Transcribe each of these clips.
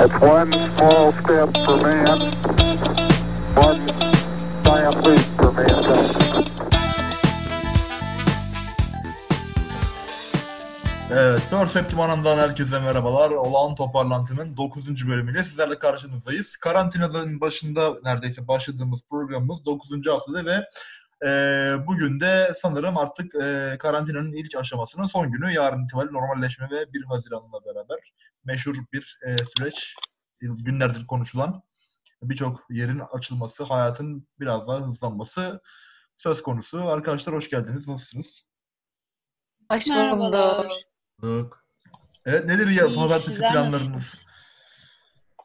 It's one small step for man, one giant leap for mankind. Evet, Dört Septiman'dan herkese merhabalar. Olağan Toparlantı'nın 9. bölümüyle sizlerle karşınızdayız. Karantinanın başında neredeyse başladığımız programımız 9. haftada ve e, bugün de sanırım artık e, karantinanın ilk aşamasının son günü. Yarın itibariyle normalleşme ve 1 Haziran'la beraber meşhur bir e, süreç, günlerdir konuşulan birçok yerin açılması, hayatın biraz daha hızlanması söz konusu. Arkadaşlar hoş geldiniz. Nasılsınız? Hoş bulduk. Evet nedir ya İyi, pazartesi planlarınız?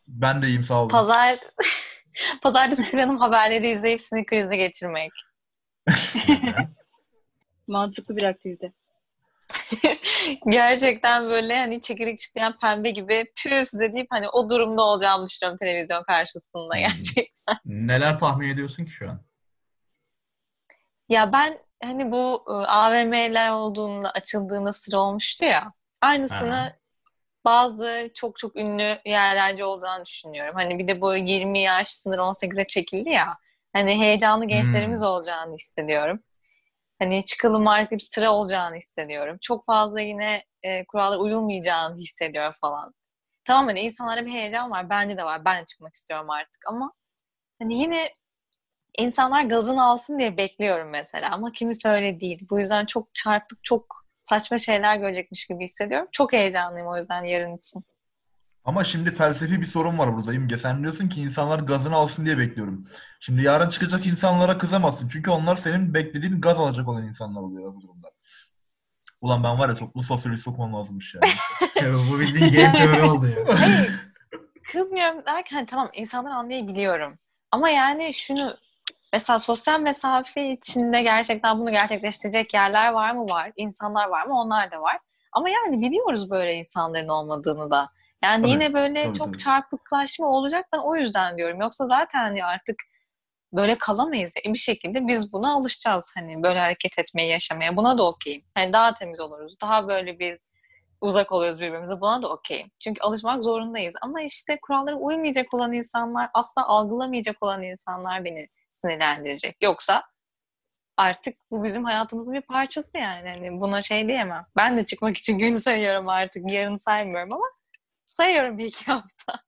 Ben de iyiyim sağ olun. Pazar Pazartesi planım haberleri izleyip sinir krizi geçirmek. Mantıklı bir aktivite. Gerçekten böyle hani çekirdek çitleyen pembe gibi püs deyip hani o durumda olacağımı düşünüyorum televizyon karşısında Hmm. gerçekten. Neler tahmin ediyorsun ki şu an? Ya ben hani bu AVM'ler olduğunda açıldığında sıra olmuştu ya. Aynısını Aha. bazı çok çok ünlü yerlerde olduğunu düşünüyorum. Hani bir de bu 20 yaş sınırı 18'e çekildi ya. Hani heyecanlı gençlerimiz Hmm. olacağını hissediyorum. Hani çıkalım artık bir sıra olacağını hissediyorum. Çok fazla yine e, kurallara uyulmayacağını hissediyorum falan. Tamam hani insanlarda bir heyecan var. Bende de var. Ben de çıkmak istiyorum artık ama hani yine insanlar gazını alsın diye bekliyorum mesela ama kimisi öyle değil. Bu yüzden çok çarpık, çok saçma şeyler görecekmiş gibi hissediyorum. Çok heyecanlıyım o yüzden yarın için. Ama şimdi felsefi bir sorun var burada İmge. Sen diyorsun ki insanlar gazını alsın diye bekliyorum. Şimdi yarın çıkacak insanlara kızamazsın. Çünkü onlar senin beklediğin gaz alacak olan insanlar oluyor bu durumda. Ulan ben var ya toplum sosyolojisi okumam lazımmış yani. Evet, bu bildiğin game teori oldu ya. Hayır, kızmıyorum derken hani tamam insanlar anlayabiliyorum. Ama yani şunu mesela sosyal mesafe içinde gerçekten bunu gerçekleştirecek yerler var mı? Var. İnsanlar var mı? Onlar da var. Ama yani biliyoruz böyle insanların olmadığını da. Yani Tabii, yine böyle tabii, çok tabii. çarpıklaşma olacak. Ben o yüzden diyorum. Yoksa zaten hani artık böyle kalamayız. E bir şekilde biz buna alışacağız. Hani böyle hareket etmeye, yaşamaya. Buna da okeyim. Hani daha temiz oluruz. Daha böyle bir uzak oluyoruz birbirimize. Buna da okeyim. Çünkü alışmak zorundayız. Ama işte kurallara uymayacak olan insanlar, asla algılamayacak olan insanlar beni sinirlendirecek. Yoksa artık bu bizim hayatımızın bir parçası yani. Hani buna şey diyemem. Ben de çıkmak için gün sayıyorum artık. Yarını saymıyorum ama sayıyorum bir iki hafta.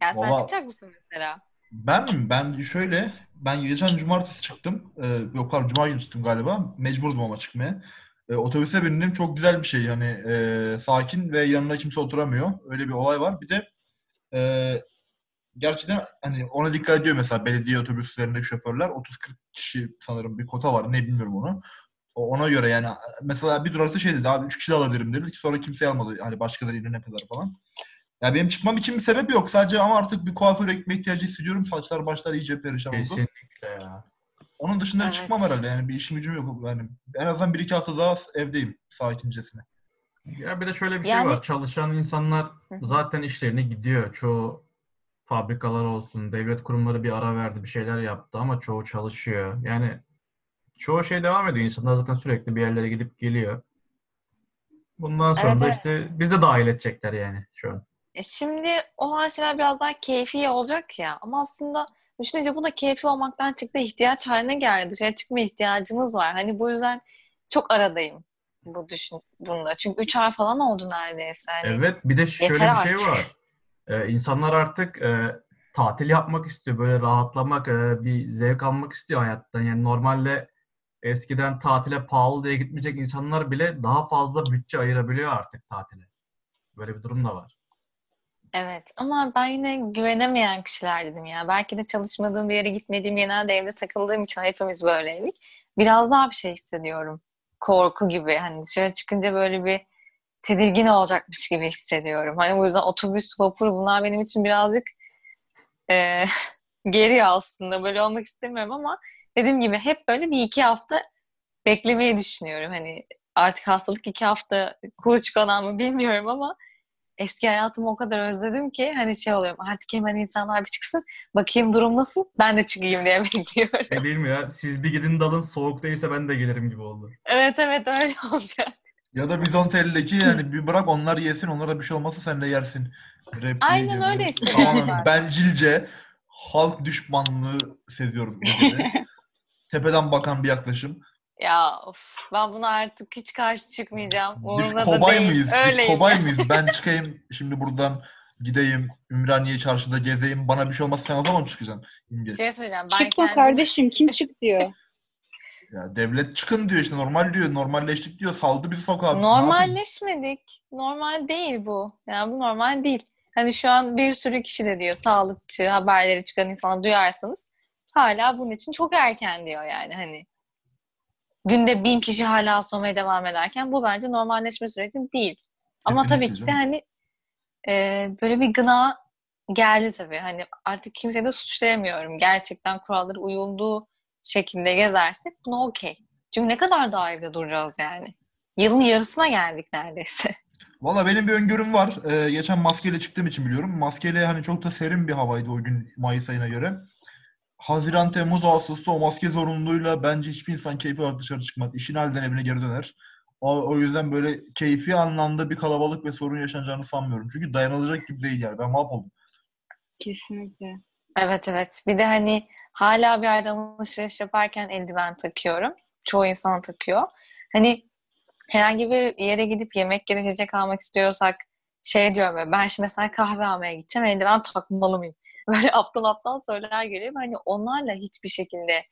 Yani sen Valla- çıkacak mısın mesela? Ben mi? Ben şöyle, ben geçen cumartesi çıktım. Ee, yok pardon, cuma günü çıktım galiba. Mecburdum ama çıkmaya. Ee, otobüse bindim. Çok güzel bir şey. Yani e, sakin ve yanına kimse oturamıyor. Öyle bir olay var. Bir de e, gerçekten hani ona dikkat ediyor mesela belediye otobüslerindeki şoförler. 30-40 kişi sanırım bir kota var. Ne bilmiyorum onu. O- Ona göre yani mesela bir durakta şey dedi abi 3 kişi de alabilirim dedi. Sonra kimse almadı. Hani başkaları inene kadar falan. Ya benim çıkmam için bir sebep yok. Sadece ama artık bir kuaföre gitme ihtiyacı hissediyorum. Saçlar başlar iyice perişan oldu. Kesinlikle ya. Onun dışında Evet. çıkmam herhalde. Yani bir işim gücüm yok. Yani en azından bir iki hafta daha evdeyim sakincesine. Ya bir de şöyle bir şey Yani- var. Çalışan insanlar zaten işlerine gidiyor. Çoğu fabrikalar olsun, devlet kurumları bir ara verdi, bir şeyler yaptı ama çoğu çalışıyor. Yani çoğu şey devam ediyor. İnsanlar zaten sürekli bir yerlere gidip geliyor. Bundan sonra Evet, da evet. işte biz de dahil edecekler yani şu an. E şimdi olan şeyler biraz daha keyfi olacak ya. Ama aslında düşününce bu da keyfi olmaktan çıktı. ihtiyaç haline geldi. Dışarı çıkma ihtiyacımız var. Hani bu yüzden çok aradayım bu düşün bunda. Çünkü 3 ay falan oldu neredeyse. Hani Evet, bir de şöyle bir şey artık. var. Ee, insanlar artık e, tatil yapmak istiyor, böyle rahatlamak, e, bir zevk almak istiyor hayattan. Yani normalde eskiden tatile pahalı diye gitmeyecek insanlar bile daha fazla bütçe ayırabiliyor artık tatile. Böyle bir durum da var. Evet ama ben yine güvenemeyen kişiler dedim ya. Belki de çalışmadığım bir yere gitmediğim, genelde evde takıldığım için hepimiz böyleydik. Biraz daha bir şey hissediyorum. Korku gibi. Hani dışarı çıkınca böyle bir tedirgin olacakmış gibi hissediyorum. Hani o yüzden otobüs, vapur bunlar benim için birazcık eee geriyor aslında. Böyle olmak istemiyorum ama dediğim gibi hep böyle bir iki hafta beklemeyi düşünüyorum. Hani artık hastalık iki hafta kuluçkadan mı bilmiyorum ama eski hayatımı o kadar özledim ki hani şey oluyorum artık hemen insanlar bir çıksın bakayım durum nasıl ben de çıkayım diye bekliyorum. Şey değil mi ya? Siz bir gidin dalın soğuk değilse ben de gelirim gibi oldu. Evet evet öyle olacak. Ya da Bizontelli'deki yani bir bırak onlar yesin onlara bir şey olmazsa sen de yersin. Repliği Aynen öyle hissediyorum Tamamen bencilce halk düşmanlığı seziyorum. Tepeden bakan bir yaklaşım. Ya of, ben buna artık hiç karşı çıkmayacağım. Biz Umurumda da kobay değil. mıyız? Biz Öyleyim. kobay mıyız? Ben çıkayım şimdi buradan gideyim Ümraniye çarşıda gezeyim. Bana bir şey olmazsa sen o zaman çıkacaksın? İmge? Bir şey söyleyeceğim. Ben Çıkma kendim... kardeşim kim çık diyor. Ya devlet çıkın diyor işte normal diyor. Normalleştik diyor. Saldı bizi sokağa. Ne? Normalleşmedik. Normal değil bu. Yani bu normal değil. Hani şu an bir sürü kişi de diyor sağlıkçı haberleri çıkan insanlar duyarsanız hala bunun için çok erken diyor yani hani. Günde bin kişi hala asılmaya devam ederken bu bence normalleşme süreci değil. Ama Kesinlikle tabii ki de hani e, böyle bir gına geldi tabii. Hani artık kimseyi de suçlayamıyorum. Gerçekten kurallara uyulduğu şekilde gezersek buna okey. Çünkü ne kadar daha evde duracağız yani. Yılın yarısına geldik neredeyse. Valla benim bir öngörüm var. Ee, geçen maskeyle çıktığım için biliyorum. Maskeyle hani çok da serin bir havaydı o gün Mayıs ayına göre. Haziran, Temmuz, Ağustos'ta o maske zorunluluğuyla bence hiçbir insan keyfi olarak dışarı çıkmaz. İşin halden evine geri döner. O, o yüzden böyle keyfi anlamda bir kalabalık ve sorun yaşanacağını sanmıyorum. Çünkü dayanılacak gibi değil yani. Ben mahvoldum. Kesinlikle. Evet evet. Bir de hani hala bir yerden alışveriş yaparken eldiven takıyorum. Çoğu insan takıyor. Hani herhangi bir yere gidip yemek ya da içecek almak istiyorsak şey diyorum ben şimdi mesela kahve almaya gideceğim eldiven takmalı mıyım? Böyle aptal aptal sorular geliyor. Hani onlarla hiçbir şekilde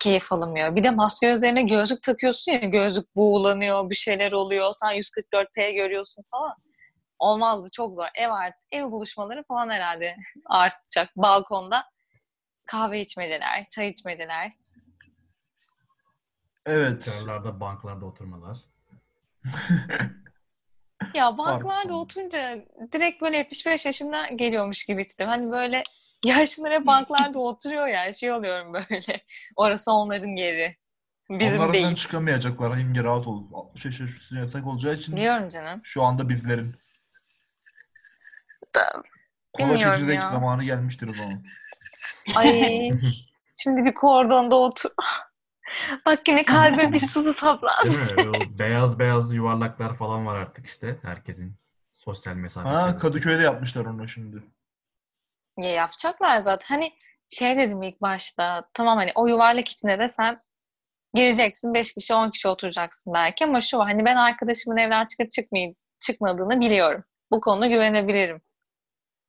keyif alınmıyor. Bir de maske üzerine gözlük takıyorsun ya gözlük buğulanıyor, bir şeyler oluyor. Sen 144p görüyorsun falan. Olmaz bu çok zor. Ev art ev buluşmaları falan herhalde artacak. Balkonda kahve içmediler, çay içmediler. Evet. Kırlarda, banklarda oturmalar. Ya banklarda oturunca direkt böyle 75 yaşında geliyormuş gibi istedim. Hani böyle yaşlılar hep banklarda oturuyor ya şey oluyorum böyle. Orası onların yeri. Bizim Onlardan değil. çıkamayacaklar. İmge rahat ol. 60 yaş üstüne yasak olacağı için Biliyorum canım. şu anda bizlerin. Da- Kola çekirdek zamanı gelmiştir o zaman. Ay şimdi bir kordonda otur. Bak yine kalbe bir sızı saplandı. Değil mi? O beyaz beyaz yuvarlaklar falan var artık işte. Herkesin sosyal mesafe. Ha. Kadıköy'de yapmışlar onu şimdi. Ya yapacaklar zaten. Hani şey dedim ilk başta. Tamam hani o yuvarlak içine de sen gireceksin. 5 kişi 10 kişi oturacaksın belki ama şu var. Hani ben arkadaşımın evden çıkıp çıkmayıp çıkmadığını biliyorum. Bu konuda güvenebilirim.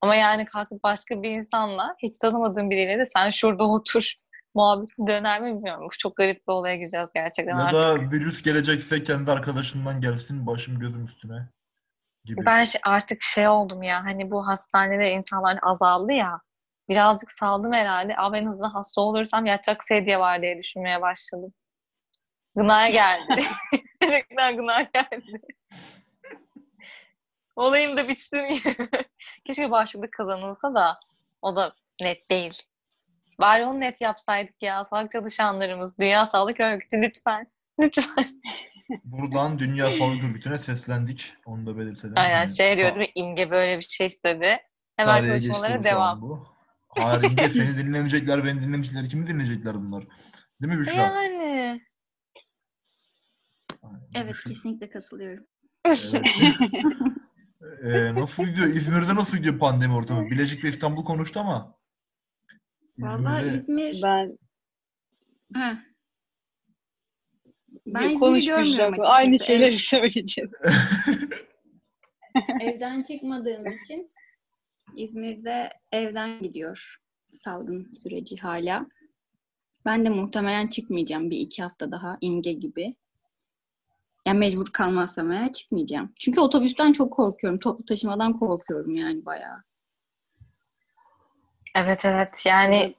Ama yani kalkıp başka bir insanla hiç tanımadığım biriyle de sen şurada otur muhabbet döner mi bilmiyorum. Çok garip bir olaya gireceğiz gerçekten Ya artık. da virüs gelecekse kendi arkadaşından gelsin başım gözüm üstüne gibi. Ben şey- artık şey oldum ya hani bu hastanede insanlar azaldı ya birazcık saldım herhalde. Aa, ben hızlı hasta olursam yatacak sedye var diye düşünmeye başladım. Gına geldi. Gerçekten gına geldi. Olayın da bitsin. Keşke bağışıklık kazanılsa da o da net değil. Bari onu net yapsaydık ya. Sağlık çalışanlarımız, Dünya Sağlık Örgütü lütfen. Lütfen. Buradan Dünya Sağlık Örgütü'ne seslendik. Onu da belirtelim. Aynen Yani şey diyor ta- değil mi? İmge böyle bir şey istedi. Hemen tarihe çalışmalara devam. bu. Hayır İmge seni dinlemeyecekler, beni dinlemeyecekler. Kimi dinleyecekler bunlar? Değil mi Büşra? Yani. Aynen, Evet Büşra. kesinlikle katılıyorum. Evet. Ee, nasıl gidiyor? İzmir'de nasıl gidiyor pandemi ortamı? Bilecik ve İstanbul konuştu ama İzmir'de İzmir... Ben Heh. Ben İzmir'i görmüyorum açıkçası. Aynı şeyleri söyleyeceğiz. evden çıkmadığım için İzmir'de evden gidiyor salgın süreci hala. Ben de muhtemelen çıkmayacağım bir iki hafta daha imge gibi. Yani mecbur kalmazsam eğer çıkmayacağım. Çünkü otobüsten çok korkuyorum. Toplu taşımadan korkuyorum yani bayağı. Evet evet yani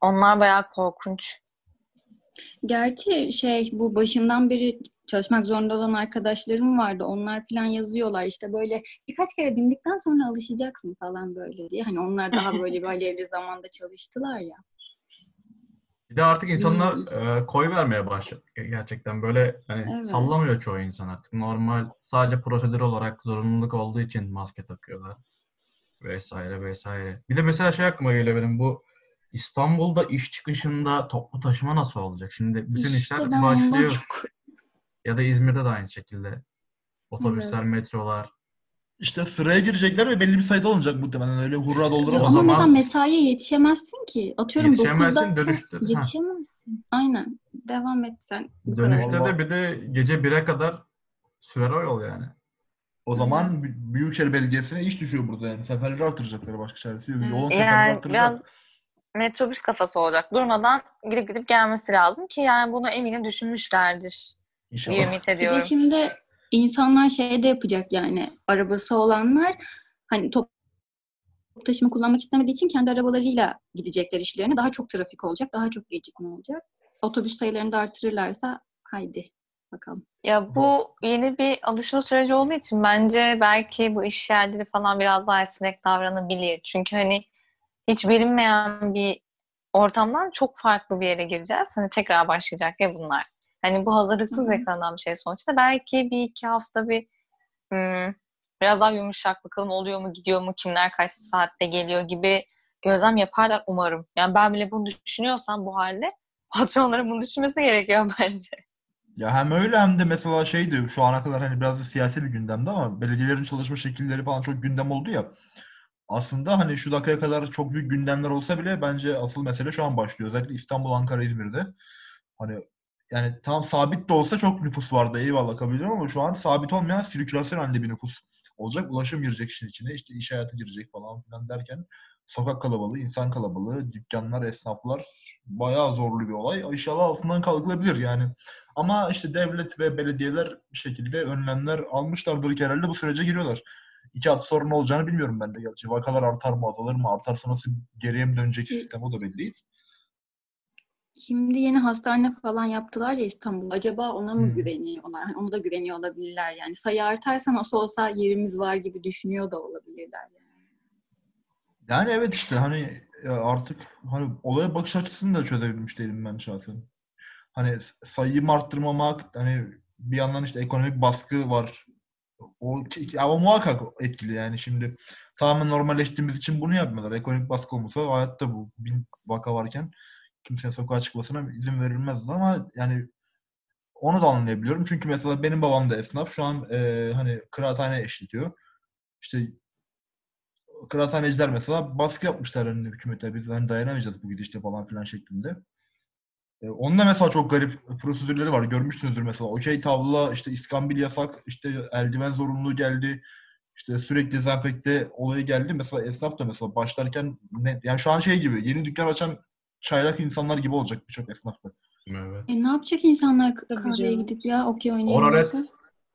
onlar bayağı korkunç. Gerçi şey bu başından beri çalışmak zorunda olan arkadaşlarım vardı. Onlar falan yazıyorlar işte böyle birkaç kere bindikten sonra alışacaksın falan böyle diye. Hani onlar daha böyle bir alevli zamanda çalıştılar ya. Bir de artık insanlar e, koy vermeye başladı. Gerçekten böyle hani Evet. sallamıyor çoğu insan artık. Normal sadece prosedür olarak zorunluluk olduğu için maske takıyorlar. Vesaire vesaire. Bir de mesela şey aklıma geliyor benim bu İstanbul'da iş çıkışında toplu taşıma nasıl olacak? Şimdi bütün İşte işler başlıyor. çok Ya da İzmir'de de aynı şekilde. Otobüsler, Evet. metrolar. İşte sıraya girecekler ve belli bir sayıda olacak muhtemelen öyle hurra dolduramaz. ama zaman- mesela mesaiye yetişemezsin ki. Atıyorum Yetişemezsin, 9'da dönüşte- Ha. yetişemezsin. Aynen. Devam et sen. Bu kadar. Dönüşte Allah. de bir de gece 1'e kadar sürer o yol yani. O zaman Bü- Büyükşehir Belediyesi'ne iş düşüyor burada yani. Seferleri artıracaklar başka çaresi yok. Yolun seferleri Yani artıracak. biraz metrobüs kafası olacak. Durmadan gidip gidip gelmesi lazım ki yani bunu eminim düşünmüşlerdir İnşallah. diye ümit Bir de ediyorum. şimdi insanlar şey de yapacak yani arabası olanlar hani top taşıma kullanmak istemediği için kendi arabalarıyla gidecekler işlerine. Daha çok trafik olacak, daha çok gecikme olacak. Otobüs sayılarını da artırırlarsa haydi bakalım. Ya bu yeni bir alışma süreci olduğu için bence belki bu iş yerleri falan biraz daha esnek davranabilir. Çünkü hani hiç bilinmeyen bir ortamdan çok farklı bir yere gireceğiz. Hani tekrar başlayacak ya bunlar. Hani bu hazırlıksız Hı hı. yakalanan bir şey sonuçta. Belki bir iki hafta bir hmm, biraz daha yumuşak bakalım oluyor mu gidiyor mu kimler kaç saatte geliyor gibi gözlem yaparlar umarım. Yani ben bile bunu düşünüyorsam bu halde patronların bunu düşünmesi gerekiyor bence. Ya hem öyle hem de mesela şeydi şu ana kadar hani biraz da siyasi bir gündemdi ama belediyelerin çalışma şekilleri falan çok gündem oldu ya. Aslında hani şu dakikaya kadar çok büyük gündemler olsa bile bence asıl mesele şu an başlıyor. Özellikle İstanbul, Ankara, İzmir'de. Hani yani tamam sabit de olsa çok nüfus vardı eyvallah kabul ediyorum ama şu an sabit olmayan sirkülasyon halinde bir nüfus olacak. Ulaşım girecek işin içine. işte iş hayatı girecek falan filan derken sokak kalabalığı, insan kalabalığı, dükkanlar, esnaflar bayağı zorlu bir olay. İnşallah altından kalkılabilir yani. Ama işte devlet ve belediyeler bir şekilde önlemler almışlardır ki herhalde bu sürece giriyorlar. İki hafta sonra ne olacağını bilmiyorum ben de. Gerçi vakalar artar mı azalır mı? Artarsa nasıl geriye mi dönecek sistem o da belli değil. Şimdi yeni hastane falan yaptılar ya İstanbul'da. Acaba ona mı Hmm. güveniyorlar? Hani ona da güveniyor olabilirler yani. Sayı artarsa nasıl olsa yerimiz var gibi düşünüyor da olabilirler yani. Yani evet işte hani ya artık hani olaya bakış açısını da çözebilmiş değilim ben şahsen. Hani sayıyı arttırmamak hani bir yandan işte ekonomik baskı var. O ama muhakkak etkili yani şimdi tamamen normalleştiğimiz için bunu yapmıyorlar. Ekonomik baskı olmasa hayatta bu bin vaka varken kimsenin sokağa çıkmasına izin verilmezdi ama yani onu da anlayabiliyorum. Çünkü mesela benim babam da esnaf. Şu an e, hani kıraathane işletiyor. İşte kıraathaneciler mesela baskı yapmışlar hani hükümete. Biz hani dayanamayacağız bu gidişte falan filan şeklinde. E, onun da mesela çok garip prosedürleri var. Görmüşsünüzdür mesela. Okey tavla, işte iskambil yasak, işte eldiven zorunluluğu geldi. İşte sürekli dezenfekte olayı geldi. Mesela esnaf da mesela başlarken ne, yani şu an şey gibi yeni dükkan açan çaylak insanlar gibi olacak birçok esnaf da. Evet. E ne yapacak insanlar kahveye gidip ya okey Oralet. oynayamıyorsa?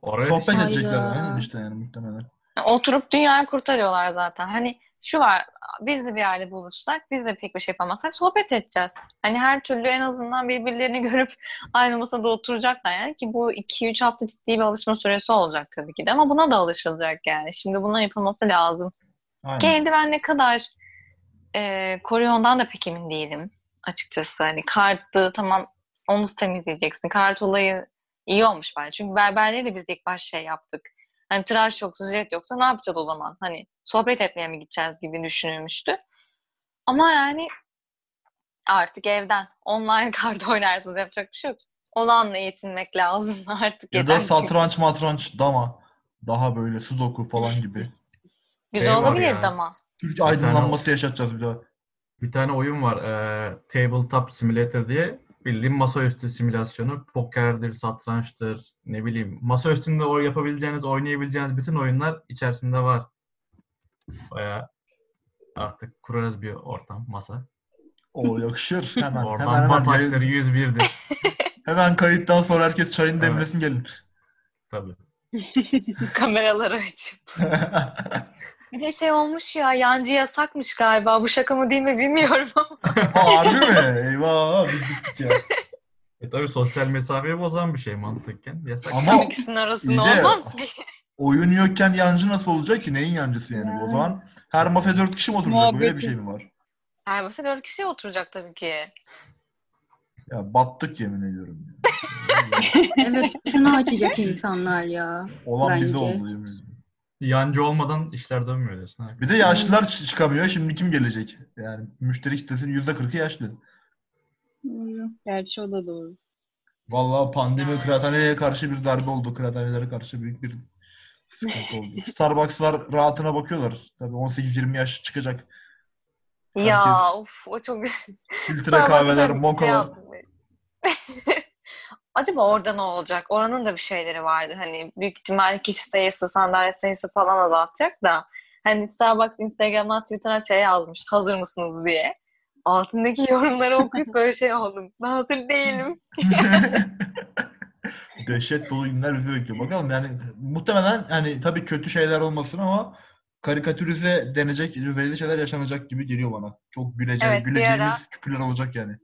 Oraya Sohbet edecekler. Aynen işte yani muhtemelen. Yani Oturup dünyayı kurtarıyorlar zaten. Hani şu var, biz de bir yerde buluşsak, biz de pek bir şey yapamazsak sohbet edeceğiz. Hani her türlü en azından birbirlerini görüp aynı masada oturacaklar yani ki bu 2-3 hafta ciddi bir alışma süresi olacak tabii ki de ama buna da alışılacak yani. Şimdi buna yapılması lazım. Aynen. Ki eldiven ne kadar e, koruyor ondan da pek emin değilim açıkçası. Hani kartı tamam onu temizleyeceksin. Kart olayı iyi olmuş bence. Çünkü berberleri biz ilk baş şey yaptık. Hani tıraş yoksa, jilet yoksa ne yapacağız o zaman? Hani sohbet etmeye mi gideceğiz gibi düşünülmüştü. Ama yani artık evden online kart oynarsınız yapacak bir şey yok. Olanla yetinmek lazım artık. Ya da ki. satranç matranç dama. Daha böyle sudoku falan gibi. Güzel Şey var olabilirdi ya. ama. Türk aydınlanması yaşatacağız bir daha. Bir tane oyun var. E, Tabletop Simulator diye. Bildiğin masaüstü simülasyonu. Pokerdir, satrançtır, ne bileyim. Masa üstünde o yapabileceğiniz, oynayabileceğiniz bütün oyunlar içerisinde var. Baya artık kurarız bir ortam, masa. O yakışır. Hemen Oradan hemen hemen, bataktır, yayın- 101'dir. hemen kayıttan sonra herkes çayını Evet. demlesin gelin. Tabii. Kameraları açıp. Bir de şey olmuş ya yancı yasakmış galiba. Bu şaka mı değil mi bilmiyorum ama. Aa, harbi mi? Eyvah biz gittik ya. E tabii sosyal mesafeyi bozan bir şey mantıkken. Yasak. Ama İkisinin arasında iyi de- olmaz ki. oyun yokken yancı nasıl olacak ki? Neyin yancısı yani? bu? O zaman her masaya dört kişi mi oturacak? Böyle bir Muhabbeti. şey mi var? Her masa dört kişi oturacak tabii ki. Ya battık yemin ediyorum. Evet şunu açacak insanlar ya. Olan bize Bence. oldu yemin ediyorum. Yancı olmadan işler dönmüyor diyorsun. ha. Bir de yaşlılar çı- çıkamıyor. Şimdi kim gelecek? Yani müşteri kitlesinin yüzde kırkı yaşlı. Doğru. Gerçi o da doğru. Vallahi pandemi Yani. kıraathaneye karşı bir darbe oldu. Kıraathanelere karşı büyük bir sıkıntı oldu. Starbucks'lar rahatına bakıyorlar. Tabii 18-20 yaş çıkacak. Ya Herkes- of o çok Filtre Starbucks'ta kahveler, bir şey mokalar. Acaba orada ne olacak? Oranın da bir şeyleri vardı. Hani büyük ihtimalle kişi sayısı, sandalye sayısı falan azaltacak da. Hani Starbucks Instagram'dan Twitter'a şey yazmış. Hazır mısınız diye. Altındaki yorumları okuyup böyle şey oldum. Ben hazır değilim. Dehşet dolu günler bizi bekliyor. Bakalım yani muhtemelen yani tabii kötü şeyler olmasın ama karikatürize denecek, belli şeyler yaşanacak gibi geliyor bana. Çok gülece, Evet, güleceğimiz ara- küpürler olacak yani.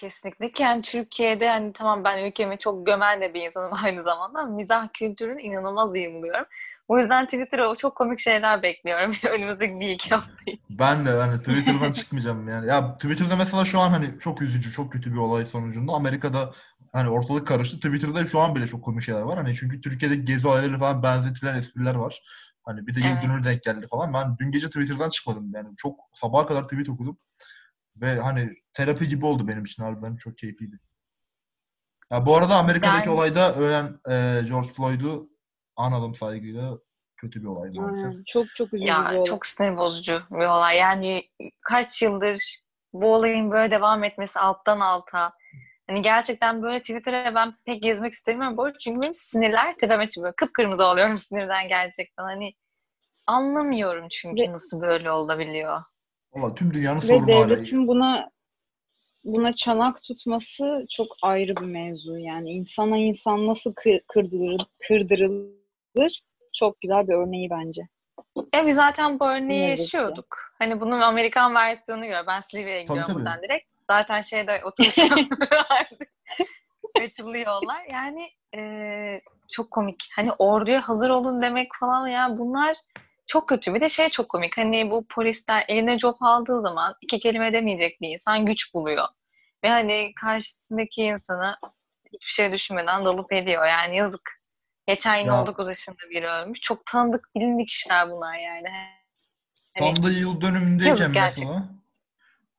Kesinlikle. Yani Türkiye'de hani tamam ben ülkemi çok gömen de bir insanım aynı zamanda ama mizah kültürünü inanılmaz iyi buluyorum. O yüzden Twitter'a çok komik şeyler bekliyorum önümüzdeki bir iki hafta için. Ben de yani Twitter'dan çıkmayacağım yani. Ya Twitter'da mesela şu an hani çok üzücü, çok kötü bir olay sonucunda Amerika'da hani ortalık karıştı. Twitter'da şu an bile çok komik şeyler var. Hani çünkü Türkiye'de gezi olayları falan benzetilen espriler var. Hani bir de Evet. dönümü denk geldi falan. Ben dün gece Twitter'dan çıkmadım yani. Çok sabaha kadar tweet okudum. Ve hani terapi gibi oldu benim için harbiden çok keyifliydi. Ya bu arada Amerika'daki Yani- olayda ölen e, George Floyd'u analım saygıyla. Kötü bir olay maalesef. Aynen. Çok çok üzücü bir Ya olay. çok sinir bozucu bir olay. Yani kaç yıldır bu olayın böyle devam etmesi alttan alta. Hani gerçekten böyle Twitter'a ben pek gezmek istemiyorum. Bu arada çünkü benim sinirler tepeme çıkıyor. Kıpkırmızı oluyorum sinirden gerçekten. Hani anlamıyorum çünkü Ve- nasıl böyle olabiliyor. Valla tüm dünyanın Ve sorunu devletin buna buna çanak tutması çok ayrı bir mevzu. Yani insana insan nasıl kı- kırdırılır, kırdırılır çok güzel bir örneği bence. Ya biz zaten bu örneği Ne yazık ki. yaşıyorduk. Hani bunun Amerikan versiyonu gör. Ben Silivri'ye gidiyorum tabii. buradan direkt. Zaten şeyde. Açıldı yollar. Yani eee, çok komik. Hani orduya hazır olun demek falan ya bunlar çok kötü. Bir de şey çok komik. Hani bu polisler eline job aldığı zaman iki kelime demeyecek bir insan güç buluyor. Ve hani karşısındaki insana hiçbir şey düşünmeden dalıp ediyor. Yani yazık. Geçen yıl Ya- 19 yaşında biri ölmüş. Çok tanıdık, bilindik kişiler bunlar yani. Hani- Tam da yıl dönümündeyken Yazık gerçekten. mesela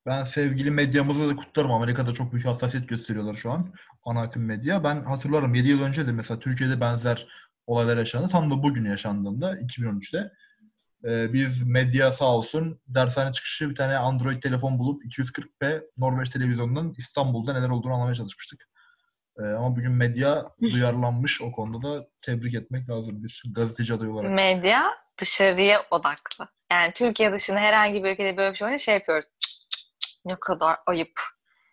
ben sevgili medyamızı da kutlarım. Amerika'da çok büyük hassasiyet gösteriyorlar şu an. Ana akım medya. Ben hatırlarım 7 yıl önce de mesela Türkiye'de benzer olaylar yaşandı. Tam da bugün yaşandığında 2013'te. Ee, biz medya sağ olsun dershane çıkışı bir tane Android telefon bulup 240p Norveç televizyonundan İstanbul'da neler olduğunu anlamaya çalışmıştık. Ee, ama bugün medya duyarlanmış. O konuda da tebrik etmek lazım bir gazeteci adayı olarak. medya dışarıya odaklı. Yani Türkiye dışında herhangi bir ülkede böyle bir şey olunca şey yapıyoruz. "Cık, cık, cık, ne kadar ayıp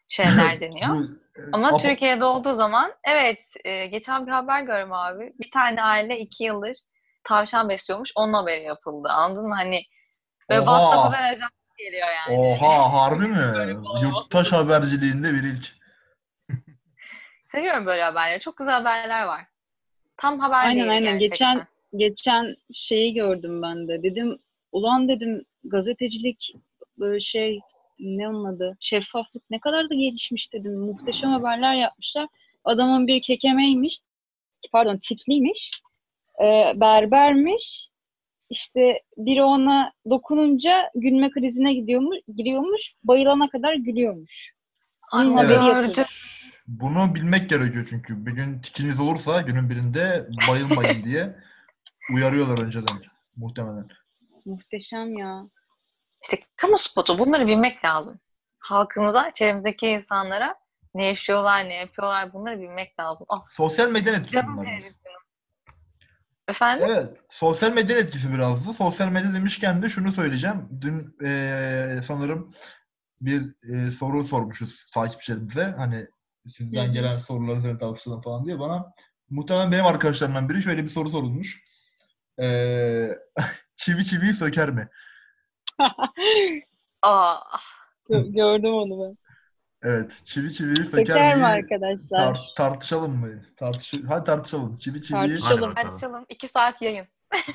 şeyler deniyor. Bu, e, Ama Türkiye'de olduğu zaman evet e, geçen bir haber gördüm abi. Bir tane aile iki yıldır tavşan besliyormuş. Onun haberi yapıldı. Anladın mı? Hani böyle Oha! WhatsApp haber ajansı geliyor yani. Oha harbi mi? Yurttaş haberciliğinde bir ilk. Seviyorum böyle haberleri. Çok güzel haberler var. Tam haber Aynen, değil aynen. gerçekten. Geçen- Geçen şeyi gördüm ben de. Dedim ulan dedim gazetecilik böyle şey ne onun adı? Şeffaflık ne kadar da gelişmiş dedim. Muhteşem haberler yapmışlar. Adamın bir kekemeymiş. Pardon tipliymiş. Ee, berbermiş. İşte biri ona dokununca gülme krizine gidiyormuş, giriyormuş. Bayılana kadar gülüyormuş. Bunun haberi Evet. yapıldı. Bunu bilmek gerekiyor çünkü. Bir gün tikiniz olursa günün birinde bayılmayın diye uyarıyorlar önceden muhtemelen. Muhteşem ya. İşte kamu spotu bunları bilmek lazım. Halkımıza, çevremizdeki insanlara ne yaşıyorlar, ne yapıyorlar bunları bilmek lazım. Ah, Sosyal medyanın etkisi bunlar. Efendim? Evet, sosyal medyanın etkisi biraz da. Sosyal medya demişken de şunu söyleyeceğim. Dün eee, sanırım bir eee, soru sormuşuz takipçilerimize. Hani sizden gelen soruları üzerine tartışalım falan diye bana. Muhtemelen benim arkadaşlarımdan biri şöyle bir soru sorulmuş. Eee, çivi çiviyi söker mi? Aa, Gö- Gördüm onu ben. Evet, çivi çiviyi söker, Söker mi arkadaşlar? tar- tartışalım mı? Tartış Hadi tartışalım. Çivi çiviyi Tartışalım. Hadi açalım. İki saat yayın.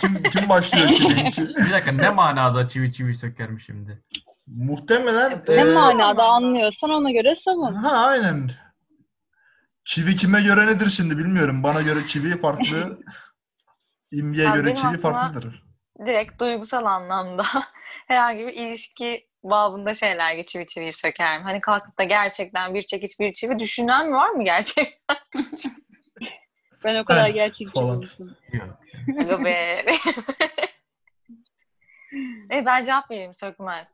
kim, kim başlıyor çivi? çivi? Bir dakika ne manada çivi çivi sökerim şimdi? Muhtemelen Ne Ne eee, manada anlıyorsan ona göre savun. Ha aynen. Çivi kime göre nedir şimdi bilmiyorum. Bana göre çivi farklı. İmge'ye göre çivi aklıma- farklıdır. Direkt duygusal anlamda herhangi bir ilişki babında şeyler gibi çivi çiviyi sökerim. Hani kalkıp da gerçekten bir çekiç bir çivi düşünen mi var mı gerçekten? Ben o kadar gerçekçi olmuşum. Yok. Aga be. e, ben cevap vereyim sökmez.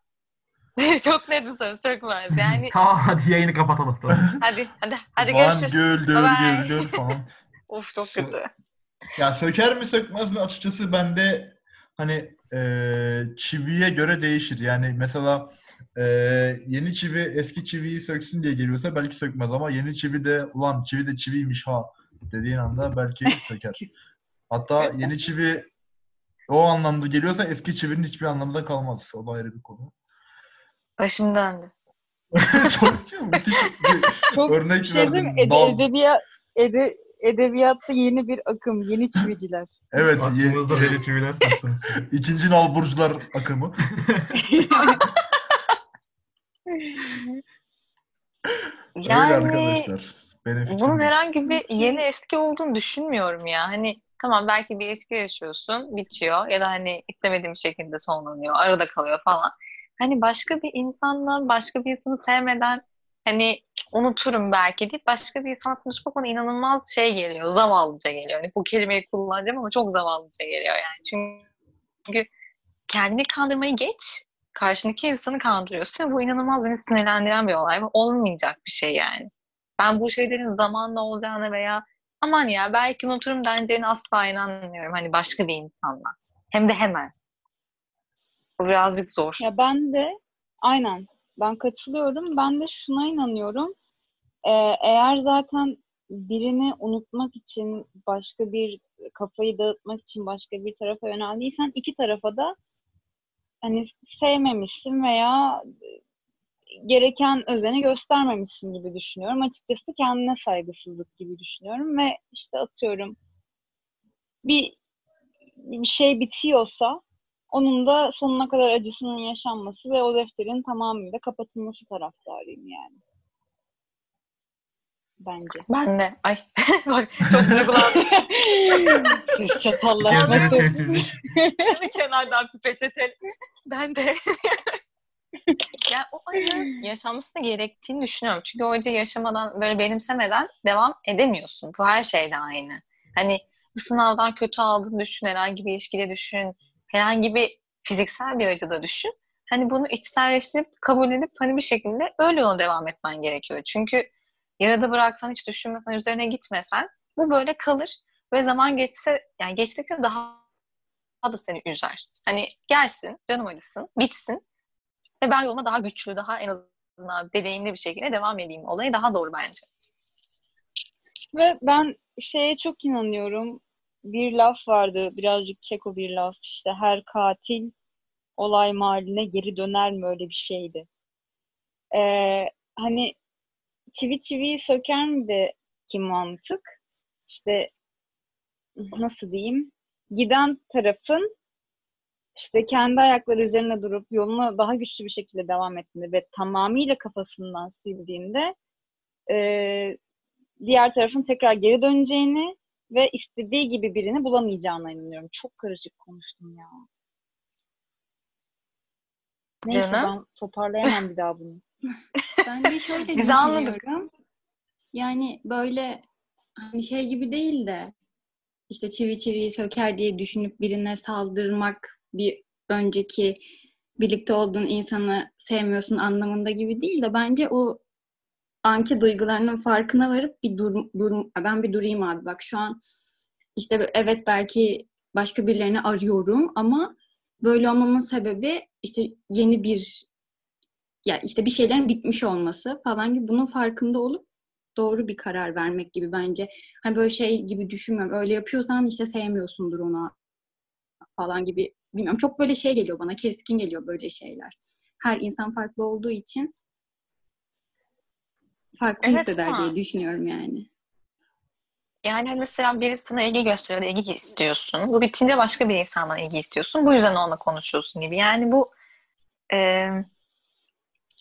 Çok net bir soru sökmez. Yani Tamam hadi yayını kapatalım. Tamam. hadi hadi hadi Falan görüşürüz. Güldür Bye bye. güldür falan. Of çok kötü. Ya söker mi sökmez mi açıkçası bende hani eee, çiviye göre değişir. Yani mesela eee, yeni çivi eski çiviyi söksün diye geliyorsa belki sökmez ama yeni çivi de ulan çivi de çiviymiş ha dediğin anda belki söker. Hatta yeni çivi o anlamda geliyorsa eski çivinin hiçbir anlamda kalmaz. O da ayrı bir konu. Başım döndü. Çok müthiş bir Çok örnek şey verdin. Ede- edebiyat, ede- edebiyatta yeni bir akım, yeni çiviciler. Evet, Aklımızda deli çiviler ikinci nalburcular akımı. Öyle Yani arkadaşlar. Benim bunun bu. herhangi bir yeni eski olduğunu düşünmüyorum ya. Hani tamam belki bir ilişki yaşıyorsun, bitiyor ya da hani istemediğim şekilde sonlanıyor, arada kalıyor falan. Hani başka bir insanla, başka bir insanı sevmeden hani unuturum belki deyip başka bir insanla konuşmak bana inanılmaz şey geliyor, zavallıca geliyor. Hani bu kelimeyi kullanacağım ama çok zavallıca geliyor yani. Çünkü kendini kandırmayı geç, karşındaki insanı kandırıyorsun bu inanılmaz beni sinirlendiren bir olay. Olmayacak bir şey yani. Ben bu şeylerin zamanla olacağını veya aman ya belki unuturum deneceğine asla inanmıyorum. Hani başka bir insanla. Hem de hemen. Bu birazcık zor. Ya ben de aynen ben katılıyorum. Ben de şuna inanıyorum. Ee, eğer zaten birini unutmak için başka bir kafayı dağıtmak için başka bir tarafa yöneldiysen iki tarafa da hani sevmemişsin veya gereken özeni göstermemişsin gibi düşünüyorum. Açıkçası kendine saygısızlık gibi düşünüyorum ve işte atıyorum bir, bir şey bitiyorsa onun da sonuna kadar acısının yaşanması ve o defterin tamamıyla kapatılması taraftarıyım yani. Bence. Ben de. Ay bak çok duygulandım. Ses çatallaşması. sessizlik. bir kenardan bir peçete. Ben de. yani o acı yaşanması gerektiğini düşünüyorum. Çünkü o acıyı yaşamadan, böyle benimsemeden devam edemiyorsun. Bu her şeyde aynı. Hani bu sınavdan kötü aldığını düşün, herhangi bir ilişkide düşün, herhangi bir fiziksel bir acıda düşün. Hani bunu içselleştirip, kabul edip hani bir şekilde öyle yola devam etmen gerekiyor. Çünkü yarıda bıraksan, hiç düşünmesen, üzerine gitmesen bu böyle kalır ve zaman geçse, yani geçtikçe daha da seni üzer. Hani gelsin, canım acısın, bitsin ve ben yoluma daha güçlü, daha en azından deneyimli bir şekilde devam edeyim. Olayı daha doğru bence. Ve ben şeye çok inanıyorum. Bir laf vardı, birazcık Çeko bir laf. İşte her katil olay mahalline geri döner mi öyle bir şeydi. Ee, hani çivi çiviyi söker mi de ki mantık? İşte nasıl diyeyim? Giden tarafın işte kendi ayakları üzerine durup yoluna daha güçlü bir şekilde devam ettiğinde ve tamamıyla kafasından sildiğinde eee diğer tarafın tekrar geri döneceğini ve istediği gibi birini bulamayacağına inanıyorum. Çok karışık konuştum ya. Neyse Canım. ben toparlayamam bir daha bunu. Ben de şöyle Biz. Yani böyle bir şey gibi değil de işte çivi çivi söker diye düşünüp birine saldırmak bir önceki birlikte olduğun insanı sevmiyorsun anlamında gibi değil de bence o anki duygularının farkına varıp bir dur, dur ben bir durayım abi bak şu an işte evet belki başka birilerini arıyorum ama böyle olmamın sebebi işte yeni bir ya işte bir şeylerin bitmiş olması falan gibi bunun farkında olup doğru bir karar vermek gibi bence. Hani böyle şey gibi düşünmüyorum. Öyle yapıyorsan işte sevmiyorsundur onu falan gibi. Bilmiyorum. Çok böyle şey geliyor bana. Keskin geliyor böyle şeyler. Her insan farklı olduğu için farklı Evet hisseder ama- diye düşünüyorum yani. Yani hani mesela birisi sana ilgi gösteriyor ilgi istiyorsun. Bu bitince başka bir insandan ilgi istiyorsun. Bu yüzden onunla konuşuyorsun gibi. Yani bu e,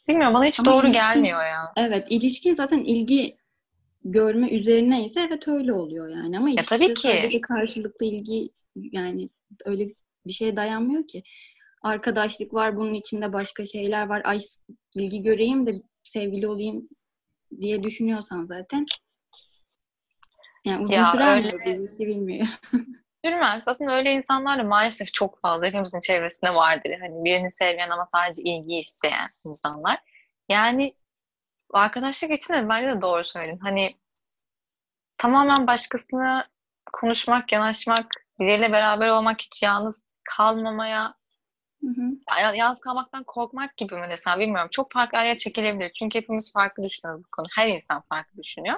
bilmiyorum bana hiç Ama doğru ilişkin- gelmiyor ya. Evet. ilişkin zaten ilgi görme üzerine ise evet öyle oluyor yani. Ama ilişkide tabii ki. sadece karşılıklı ilgi yani öyle bir şeye dayanmıyor ki. arkadaşlık var, bunun içinde başka şeyler var. Ay ilgi göreyim de sevgili olayım diye düşünüyorsan zaten. Yani uzun Ya sürer mi öyle- bu ilişki bilmiyorum. Sürmez. Aslında öyle insanlar da maalesef çok fazla hepimizin çevresinde vardır. Hani birini sevmeyen ama sadece ilgi isteyen insanlar. Yani arkadaşlık için de bence de doğru söyledin. Hani tamamen başkasına konuşmak, yanaşmak, biriyle beraber olmak, hiç yalnız kalmamaya, Hı hı. ya- yalnız kalmaktan korkmak gibi mi desem bilmiyorum. Çok farklı araya çekilebilir. Çünkü hepimiz farklı düşünüyoruz bu konu. Her insan farklı düşünüyor.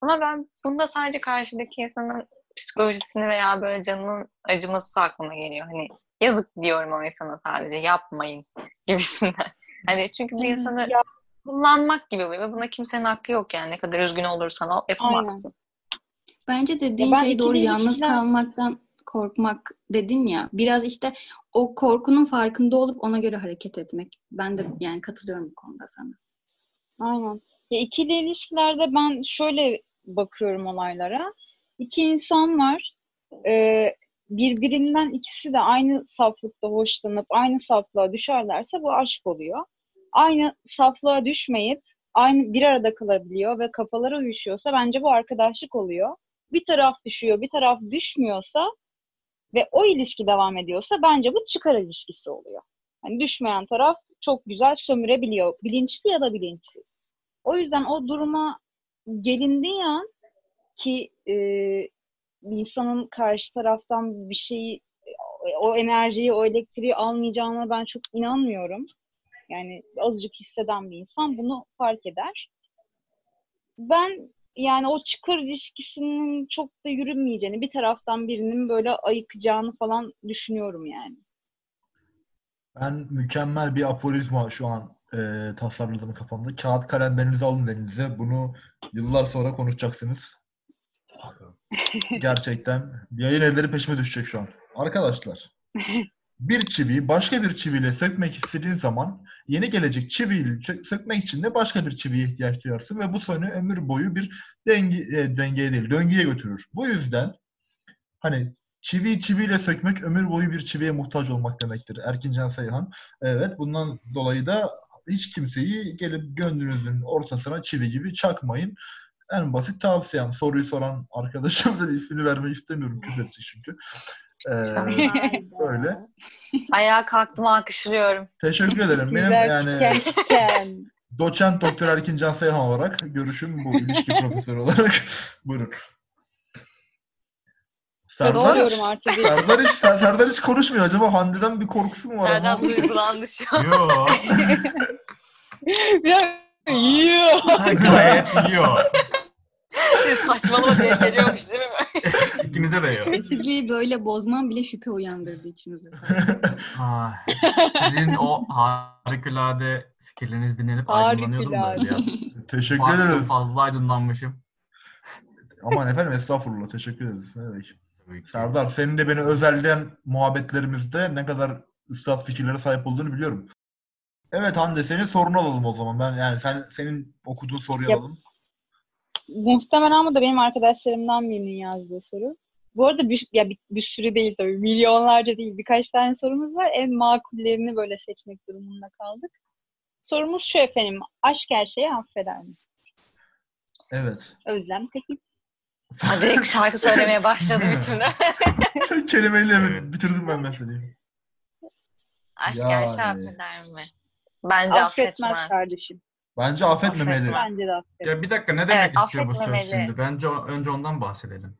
Ama ben bunda sadece karşıdaki insanın psikolojisini veya böyle canının acıması aklıma geliyor. Hani yazık diyorum o insana sadece yapmayın gibisinden. Hani çünkü bir insanı Ya- kullanmak gibi ve buna kimsenin hakkı yok yani. Ne kadar üzgün olursan ol yapamazsın. Bence dediğin ben şey doğru. Yalnız ilişkiler- kalmaktan korkmak dedin ya. Biraz işte o korkunun farkında olup ona göre hareket etmek. Ben de yani katılıyorum bu konuda sana. Aynen. Ya ikili ilişkilerde ben şöyle bakıyorum olaylara. İki insan var. Ee, birbirinden ikisi de aynı saflıkta hoşlanıp aynı saflığa düşerlerse bu aşk oluyor. Aynı saflığa düşmeyip aynı bir arada kalabiliyor ve kafaları uyuşuyorsa bence bu arkadaşlık oluyor. Bir taraf düşüyor, bir taraf düşmüyorsa ve o ilişki devam ediyorsa bence bu çıkar ilişkisi oluyor. Hani düşmeyen taraf çok güzel sömürebiliyor. Bilinçli ya da bilinçsiz. O yüzden o duruma gelindiği an ki e, insanın karşı taraftan bir şeyi o enerjiyi, o elektriği almayacağına ben çok inanmıyorum. Yani azıcık hisseden bir insan bunu fark eder. Ben yani o çıkar ilişkisinin çok da yürümeyeceğini, bir taraftan birinin böyle ayıkacağını falan düşünüyorum yani. Ben mükemmel bir aforizma şu an e, tasarladım kafamda. Kağıt kalemlerinizi alın elinize. Bunu yıllar sonra konuşacaksınız. Gerçekten. Yayın evleri peşime düşecek şu an. Arkadaşlar, bir çiviyi başka bir çiviyle sökmek istediğin zaman yeni gelecek çiviyi sö- sökmek için de başka bir çiviye ihtiyaç duyarsın ve bu seni ömür boyu bir denge, e, dengeye değil, döngüye götürür. Bu yüzden hani çiviyi çiviyle sökmek ömür boyu bir çiviye muhtaç olmak demektir. Erkincan Sayhan. Evet, bundan dolayı da hiç kimseyi gelip gönlünüzün ortasına çivi gibi çakmayın. En basit tavsiyem. Soruyu soran arkadaşımızın ismini vermek istemiyorum. Küfür çünkü. Ee, Öyle. Ayağa kalktım alkışlıyorum. teşekkür ederim. Benim yani doçent doktor Erkincan Sayhan olarak görüşüm bu. ilişki profesörü olarak. Buyurun. Serdar, artık. Serdar hiç, Serdar hiç konuşmuyor. Acaba Hande'den bir korkusu mu var? Serdar duygulandı şu an. Yo. Yiyor. Gayet yiyor. Saçmalama diye geliyormuş değil mi? İkinize de yiyor. Sessizliği böyle bozman bile şüphe uyandırdı içimizde. Ah, sizin o harikulade fikirleriniz dinlenip aydınlanıyordum böyle ya. Teşekkür ederiz. fazla aydınlanmışım. Aman efendim estağfurullah. Teşekkür ederiz. Ne demek. Serdar senin de beni özelleyen muhabbetlerimizde ne kadar üstad fikirlere sahip olduğunu biliyorum. Evet Hande senin sorunu alalım o zaman. Ben yani sen senin okuduğun soruyu Yap. alalım. Muhtemelen bu da benim arkadaşlarımdan birinin yazdığı soru. Bu arada bir, ya bir, bir sürü değil tabii. Milyonlarca değil. Birkaç tane sorumuz var. En makullerini böyle seçmek durumunda kaldık. Sorumuz şu efendim. Aşk her şeyi affeder mi? Evet. Özlem Tekin. Direkt şarkı söylemeye başladı bütünü. Kelimeyle Evet. bitirdim ben meseleyi. Aşk Yani. her şey affeder mi? Bence Affetmez affetmez. kardeşim. Bence affetmemeli. Bence de affetmez. Ya bir dakika ne demek Evet, istiyor bu söz affetmemeli. şimdi? Bence önce ondan bahsedelim.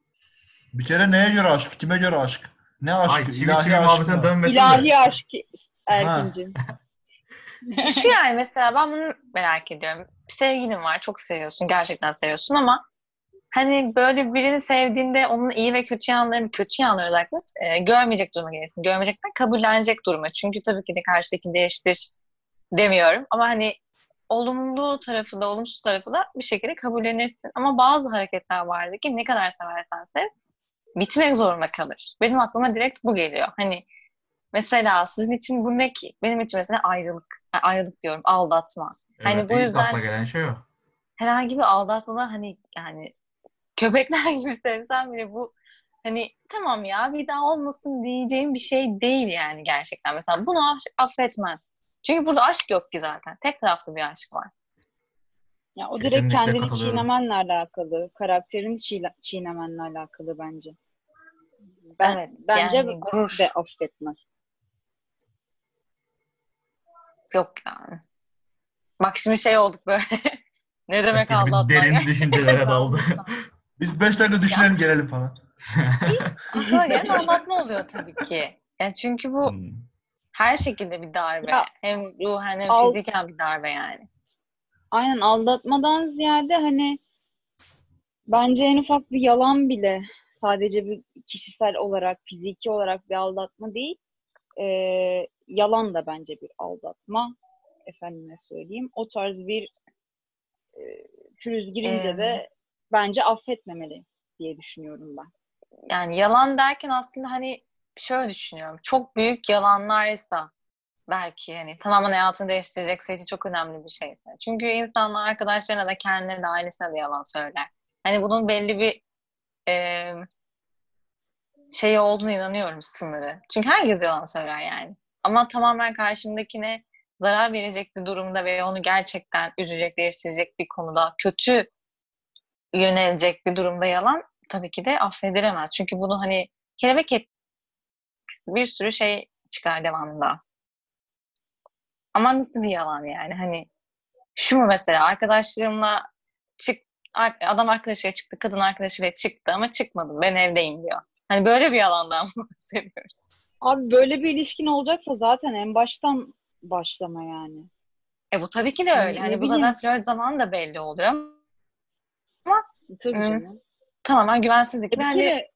Bir kere neye göre aşk? Kime göre aşk? Ne Ay aşk? çivi İlahi aşk mı? dönmesin. İlahi aşk Erkin'cim. Şu yani mesela ben bunu merak ediyorum. Bir sevgilin var, çok seviyorsun, gerçekten seviyorsun ama hani böyle birini sevdiğinde onun iyi ve kötü yanlarını, kötü yanları özellikle e, görmeyecek duruma gelirsin. Görmeyecekten kabullenecek duruma. Çünkü tabii ki de karşıdaki değiştir demiyorum ama hani olumlu tarafı da olumsuz tarafı da bir şekilde kabullenirsin. Ama bazı hareketler vardı ki ne kadar seversen sev bitmek zorunda kalır. Benim aklıma direkt bu geliyor. Hani mesela sizin için bu ne ki? Benim için mesela ayrılık. Yani ayrılık diyorum, aldatma. Hani Evet, bu ilk yüzden- gelen şey o. herhangi bir aldatmada hani yani köpekler gibi sevsem bile bu hani tamam ya bir daha olmasın diyeceğim bir şey değil yani gerçekten. Mesela bunu affetmez. Çünkü burada aşk yok ki zaten. Tek taraflı bir aşk var. Ya o direkt Kesinlikle kendini çiğnemenle alakalı, karakterini çiğne- çiğnemenle alakalı bence. Ben Evet, bence yani gurur. de affetmez. Yok yani. Bak şimdi şey olduk böyle. ne demek Herkes bir aldatma derin ya? düşüncelere daldı. Biz 5 dakika düşünelim gelelim falan. Aslında yani aldatma oluyor tabii ki. Yani çünkü bu Hmm. Her şekilde bir darbe. Ya, hem ruhen hem al- fiziken bir darbe yani. Aynen aldatmadan ziyade hani bence en ufak bir yalan bile sadece bir kişisel olarak, fiziki olarak bir aldatma değil. Ee, yalan da bence bir aldatma. Efendime söyleyeyim. O tarz bir e, pürüz girince Ee, de bence affetmemeli diye düşünüyorum ben. Yani yalan derken aslında hani şöyle düşünüyorum. Çok büyük yalanlarsa belki hani tamamen hayatını değiştirecekse için çok önemli bir şey. Çünkü insanlar arkadaşlarına da kendine de ailesine de yalan söyler. Hani bunun belli bir e, şey olduğunu inanıyorum sınırı. Çünkü herkes yalan söyler yani. Ama tamamen karşımdakine zarar verecek bir durumda ve onu gerçekten üzecek, değiştirecek bir konuda kötü yönelecek bir durumda yalan tabii ki de affedilemez. Çünkü bunu hani kelebek bir sürü şey çıkar devamında. Ama nasıl bir yalan yani? Hani şu mu mesela arkadaşlarımla çık adam arkadaşıyla çıktı, kadın arkadaşıyla çıktı ama çıkmadım. Ben evdeyim diyor. Hani böyle bir yalandan bahsediyoruz. Abi böyle bir ilişkin olacaksa zaten en baştan başlama yani. E bu tabii ki de öyle. ne Hani bu zaten flört zamanı da belli oluyor. Tabii Hı. canım. Tamamen güvensizlik. E bir Yani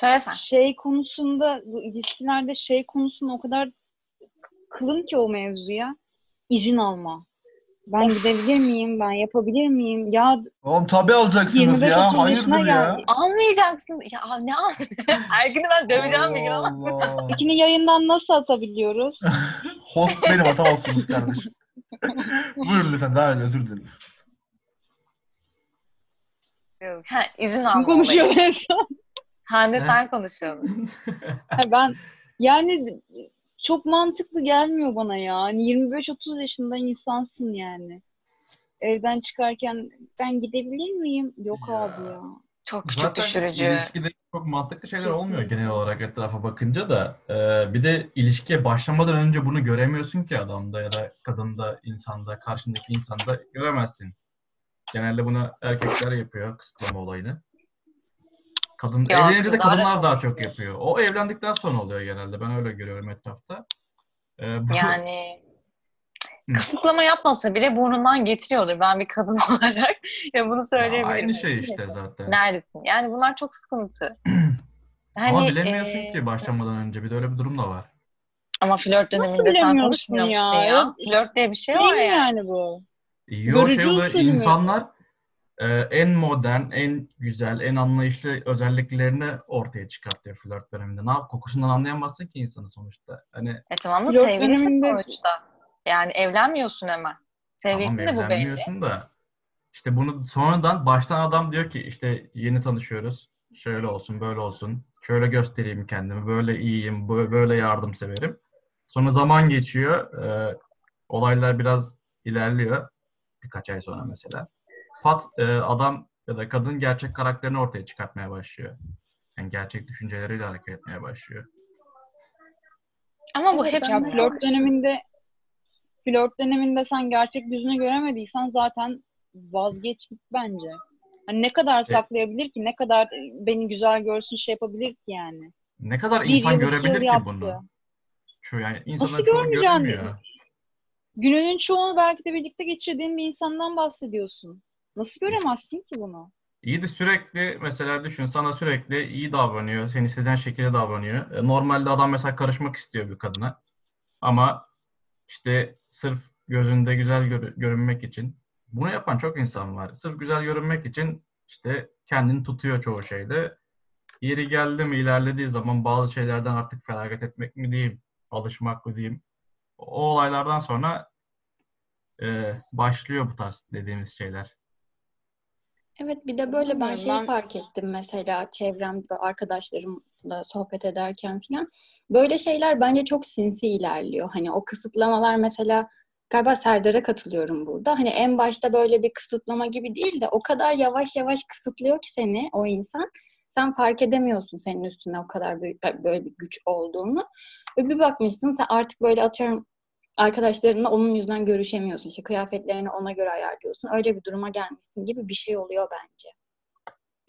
kere söylesen. şey konusunda bu ilişkilerde şey konusunda o kadar kılın ki o mevzuya izin alma. Ben Of. gidebilir miyim? Ben yapabilir miyim? Ya Oğlum tabi alacaksınız 25-30 ya. Hayırdır ya? geldi. Almayacaksın. Ya ne al? Ergin'i ben döveceğim bir gün ama. İkini yayından nasıl atabiliyoruz? Host benim atamazsınız kardeşim. Buyurun lütfen devam edin özür dilerim. Ha, izin Kim alma konuşuyor en son? Hande sen konuşuyordun. Ben yani çok mantıklı gelmiyor bana ya. Hani 25-30 yaşında insansın yani. Evden çıkarken ben gidebilir miyim? Yok Ya. abi ya. Çok küçük Zaten düşürücü. ilişkide çok mantıklı şeyler olmuyor genel olarak etrafa bakınca da. Ee, bir de ilişkiye başlamadan önce bunu göremiyorsun ki adamda ya da kadında, insanda, karşındaki insanda göremezsin. Genelde bunu erkekler yapıyor, kısıtlama olayını. Kadın, Ya, evlenince de kadınlar çok daha çok yapıyor. yapıyor. O evlendikten sonra oluyor genelde. Ben öyle görüyorum etrafta. Ee, bu- Yani kısıtlama yapmasa bile burnundan getiriyordur. Ben bir kadın olarak ya bunu Ya söyleyebilirim. aynı şey işte zaten. Neredesin? Yani bunlar çok sıkıntı. Ama Hani, bilemiyorsun e, ki başlamadan önce. Bir de öyle bir durum da var. Ama flört Nasıl döneminde sen bilemiyorsun konuşmuyor musun ya? ya? Ya, Flört diye bir şey Değil var mi yani. yani bu? Yo şey oluyor, usulü mü? İnsanlar e, en modern, en güzel, en anlayışlı özelliklerini ortaya çıkartıyor flört döneminde. Ne yap? Kokusundan anlayamazsın ki insanı sonuçta. Hani E tamam da Flört sevgilisin döneminde- sonuçta. Yani evlenmiyorsun hemen. tamam Sevgilisin de bu belli. evlenmiyorsun da işte bunu sonradan baştan adam diyor ki işte yeni tanışıyoruz. Şöyle olsun, böyle olsun. Şöyle göstereyim kendimi. Böyle iyiyim, bö- böyle yardımseverim. Sonra zaman geçiyor. e, olaylar biraz ilerliyor. Birkaç ay sonra mesela. Pat e, adam ya da kadın gerçek karakterini ortaya çıkartmaya başlıyor. Yani gerçek düşünceleriyle hareket etmeye başlıyor. Ama bu Evet, de- flört döneminde flört döneminde sen gerçek yüzünü göremediysen zaten vazgeç git bence. Hani ne kadar saklayabilir ki? Ne kadar beni güzel görsün şey yapabilir ki yani? Ne kadar Bir insan görebilir ki yaptı. bunu? Şu yani Nasıl göremiyor. Gününün çoğunu belki de birlikte geçirdiğin bir insandan bahsediyorsun. Nasıl göremezsin ki bunu? İyi de sürekli mesela düşün sana sürekli iyi davranıyor. Seni istediğin şekilde davranıyor. E, Normalde adam mesela karışmak istiyor bir kadına. Ama işte sırf gözünde güzel gör- görünmek için bunu yapan çok insan var. Sırf güzel görünmek için işte kendini tutuyor çoğu şeyde. Yeri geldi mi ilerlediği zaman bazı şeylerden artık feragat etmek mi diyeyim, alışmak mı diyeyim. O olaylardan sonra e, başlıyor bu tarz dediğimiz şeyler. Evet bir de böyle ben Bilmiyorum, şey ben- fark ettim mesela çevremde arkadaşlarımla sohbet ederken falan. Böyle şeyler bence çok sinsi ilerliyor. Hani o kısıtlamalar mesela galiba Serdar'a katılıyorum burada. Hani en başta böyle bir kısıtlama gibi değil de o kadar yavaş yavaş kısıtlıyor ki seni o insan. Sen fark edemiyorsun senin üstüne o kadar büyük, böyle bir güç olduğunu. Ve bir bakmışsın sen artık böyle atıyorum arkadaşlarınla onun yüzünden görüşemiyorsun. İşte kıyafetlerini ona göre ayarlıyorsun. Öyle bir duruma gelmişsin gibi bir şey oluyor bence.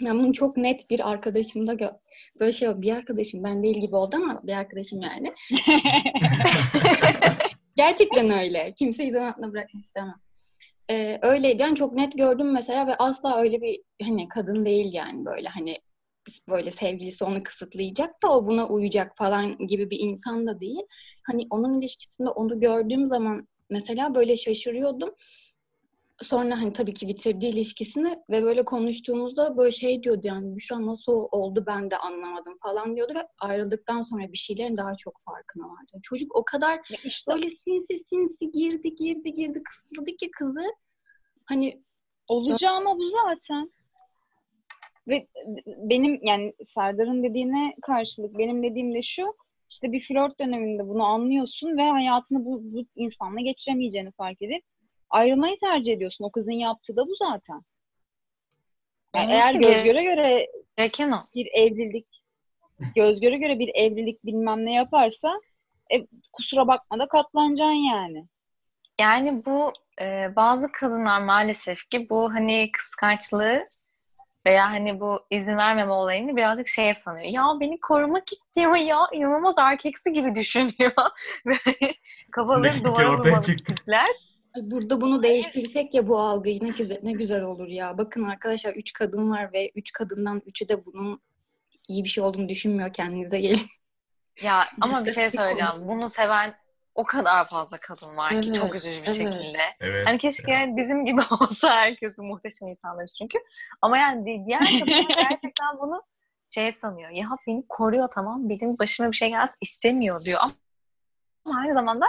Ben bunu çok net bir arkadaşımda gö- böyle şey bir arkadaşım ben değil gibi oldu ama bir arkadaşım yani. Gerçekten öyle. Kimseyi zan altında bırakmak istemem. Ee, öyleydi. Yani çok net gördüm mesela ve asla öyle bir hani kadın değil yani böyle hani böyle sevgilisi onu kısıtlayacak da o buna uyacak falan gibi bir insan da değil. Hani onun ilişkisinde onu gördüğüm zaman mesela böyle şaşırıyordum. Sonra hani tabii ki bitirdi ilişkisini ve böyle konuştuğumuzda böyle şey diyordu yani Büşra nasıl oldu ben de anlamadım falan diyordu ve ayrıldıktan sonra bir şeylerin daha çok farkına vardı. Çocuk o kadar Ya işte böyle sinsi sinsi girdi girdi girdi kısıtladı ki kızı. Hani Olacağı ama bu zaten. Ve benim yani Serdar'ın dediğine karşılık benim dediğim de şu işte bir flört döneminde bunu anlıyorsun ve hayatını bu, bu insanla geçiremeyeceğini fark edip ayrılmayı tercih ediyorsun. O kızın yaptığı da bu zaten. Yani eğer göz göre göre gereken o. bir evlilik göz göre göre bir evlilik bilmem ne yaparsa e, kusura bakma da katlanacaksın yani. Yani bu e, bazı kadınlar maalesef ki bu hani kıskançlığı veya hani bu izin vermeme olayını birazcık şeye sanıyor. Ya beni korumak istiyor ya inanılmaz erkeksi gibi düşünüyor. Kafaları duvara çıktı. tipler. Burada bunu değiştirsek ya bu algıyı ne güzel, ne güzel olur ya. Bakın arkadaşlar üç kadın var ve üç kadından üçü de bunun iyi bir şey olduğunu düşünmüyor. Kendinize gelin. Ya ama bir şey söyleyeceğim. Bunu seven o kadar fazla kadın var ki çok Evet, üzücü bir evet. şekilde. Evet. Hani keşke bizim gibi olsa herkes muhteşem insanlarız çünkü. Ama yani di- diğer kadınlar gerçekten bunu şey sanıyor. Ya beni koruyor tamam benim başıma bir şey gelsin istemiyor diyor. Ama aynı zamanda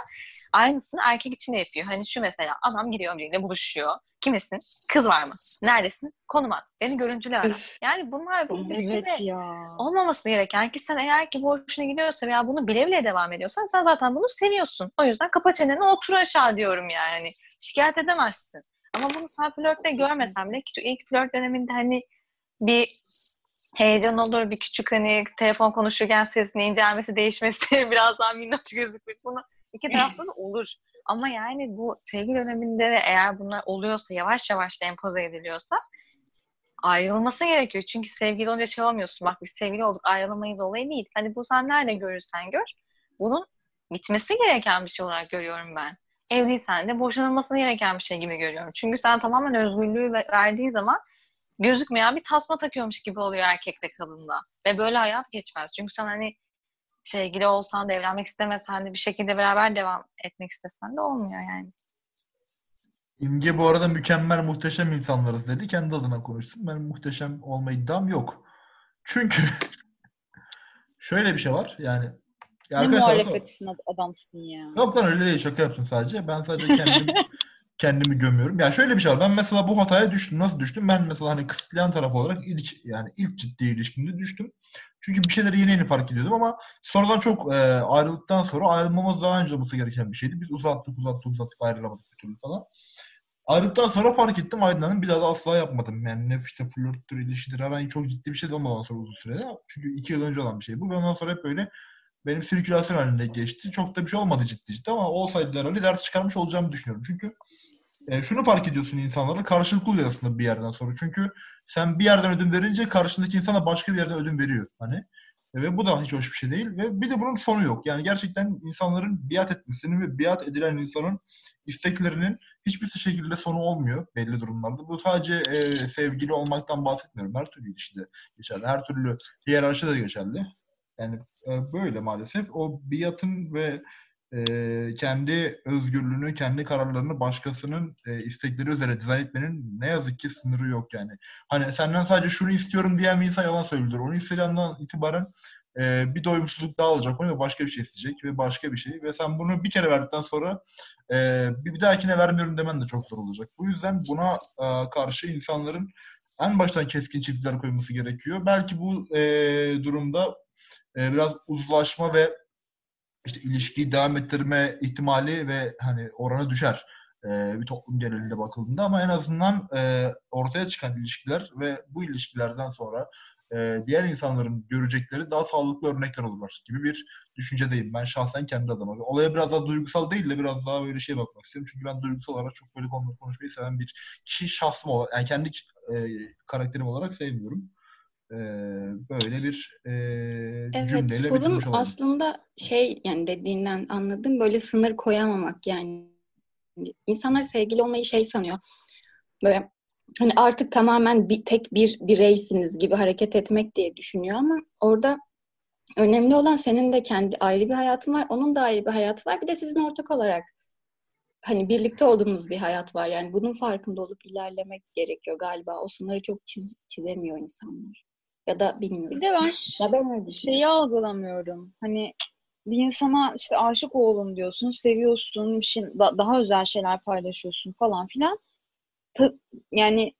aynısını erkek için de yapıyor. Hani şu mesela adam gidiyor biriyle buluşuyor. Kimlesin? Kız var mı? Neredesin? Konum at. Beni görüntülü ara. Yani bunlar bir Evet ya. olmaması gereken ki sen eğer ki bu hoşuna gidiyorsa veya bunu bile bile devam ediyorsan sen zaten bunu seviyorsun. O yüzden kapa çeneni otur aşağı diyorum yani. Şikayet edemezsin. Ama bunu sen flörtte görmesen bile ki ilk flört döneminde hani bir heyecan olur, bir küçük hani telefon konuşurken sesinin incelmesi, değişmesi, biraz daha minnoş gözükmek bunu iki tarafta da olur. Ama yani bu sevgi döneminde de eğer bunlar oluyorsa, yavaş yavaş da empoze ediliyorsa ayrılması gerekiyor. Çünkü sevgili olunca şey olmuyorsun. Bak biz sevgili olduk ayrılamayız olayı değil. Hani bu sen nerede görürsen gör. Bunun bitmesi gereken bir şey olarak görüyorum ben. Evliysen de boşanılması gereken bir şey gibi görüyorum. Çünkü sen tamamen özgürlüğü ve- verdiği zaman gözükmeyen bir tasma takıyormuş gibi oluyor erkekle kadında. Ve böyle hayat geçmez. Çünkü sen hani sevgili olsan da evlenmek istemesen de bir şekilde beraber devam etmek istesen de olmuyor yani. İmge bu arada mükemmel muhteşem insanlarız dedi. Kendi adına konuşsun. Ben muhteşem olma iddiam yok. Çünkü şöyle bir şey var. Yani ya Ne arkadaşlar muhalefetsin ad- adamsın ya. Yok lan öyle değil şaka yaptım sadece. Ben sadece kendim kendimi gömüyorum. Ya şöyle bir şey var. Ben mesela bu hataya düştüm. Nasıl düştüm? Ben mesela hani kısıtlayan taraf olarak ilk yani ilk ciddi ilişkimde düştüm. Çünkü bir şeyleri yeni yeni fark ediyordum ama sonradan çok e, ayrıldıktan sonra ayrılmamız daha önce olması gereken bir şeydi. Biz uzattık uzattık uzattık ayrılamadık bir türlü falan. Ayrıldıktan sonra fark ettim aydınlandım. Bir daha da asla yapmadım. Yani ne işte flörttür, ilişkidir herhangi çok ciddi bir şey de olmadan sonra uzun sürede. Çünkü iki yıl önce olan bir şey bu. Ve ondan sonra hep böyle benim sirkülasyon halinde geçti. Çok da bir şey olmadı ciddi ciddi ama olsaydı herhalde ders çıkarmış olacağımı düşünüyorum. Çünkü e, şunu fark ediyorsun insanlara karşılıklı oluyor aslında bir yerden sonra. Çünkü sen bir yerden ödün verince karşındaki insana başka bir yerden ödün veriyor. Hani E, ve bu da hiç hoş bir şey değil ve bir de bunun sonu yok. Yani gerçekten insanların biat etmesinin ve biat edilen insanın isteklerinin hiçbir şekilde sonu olmuyor belli durumlarda. Bu sadece e, sevgili olmaktan bahsetmiyorum. Her türlü ilişkide geçerli. Her türlü hiyerarşide de geçerli. Yani e, böyle maalesef. O biatın ve e, kendi özgürlüğünü, kendi kararlarını başkasının e, istekleri üzerine dizayn etmenin ne yazık ki sınırı yok yani. Hani senden sadece şunu istiyorum diyen bir insan yalan söylüyor. Onu istediği andan itibaren e, bir doyumsuzluk daha olacak. Onu başka bir şey isteyecek ve başka bir şey. Ve sen bunu bir kere verdikten sonra e, bir, bir dahakine vermiyorum demen de çok zor olacak. Bu yüzden buna e, karşı insanların en baştan keskin çizgiler koyması gerekiyor. Belki bu e, durumda e, biraz uzlaşma ve işte ilişkiyi devam ettirme ihtimali ve hani oranı düşer e, bir toplum genelinde bakıldığında ama en azından e, ortaya çıkan ilişkiler ve bu ilişkilerden sonra e, diğer insanların görecekleri daha sağlıklı örnekler olurlar gibi bir düşüncedeyim ben şahsen kendi adıma. Olaya biraz daha duygusal değil de biraz daha böyle şey bakmak istiyorum. Çünkü ben duygusal olarak çok böyle konuları konuşmayı seven bir kişi şahsım olarak yani kendi e, karakterim olarak sevmiyorum. E, böyle bir e, Evet, cümleyle sorun aslında şey yani dediğinden anladım böyle sınır koyamamak yani. İnsanlar sevgili olmayı şey sanıyor. Böyle hani artık tamamen bir tek bir bireysiniz gibi hareket etmek diye düşünüyor ama orada önemli olan senin de kendi ayrı bir hayatın var, onun da ayrı bir hayatı var. Bir de sizin ortak olarak hani birlikte olduğunuz bir hayat var. Yani bunun farkında olup ilerlemek gerekiyor galiba. O sınırı çok çiz, çizemiyor insanlar. Ya da bilmiyorum. Bir de ben Ya ben öyle şeyi algılamıyorum. Hani bir insana işte aşık oldum diyorsun, seviyorsun, bir şey, da- daha özel şeyler paylaşıyorsun falan filan. Ta- yani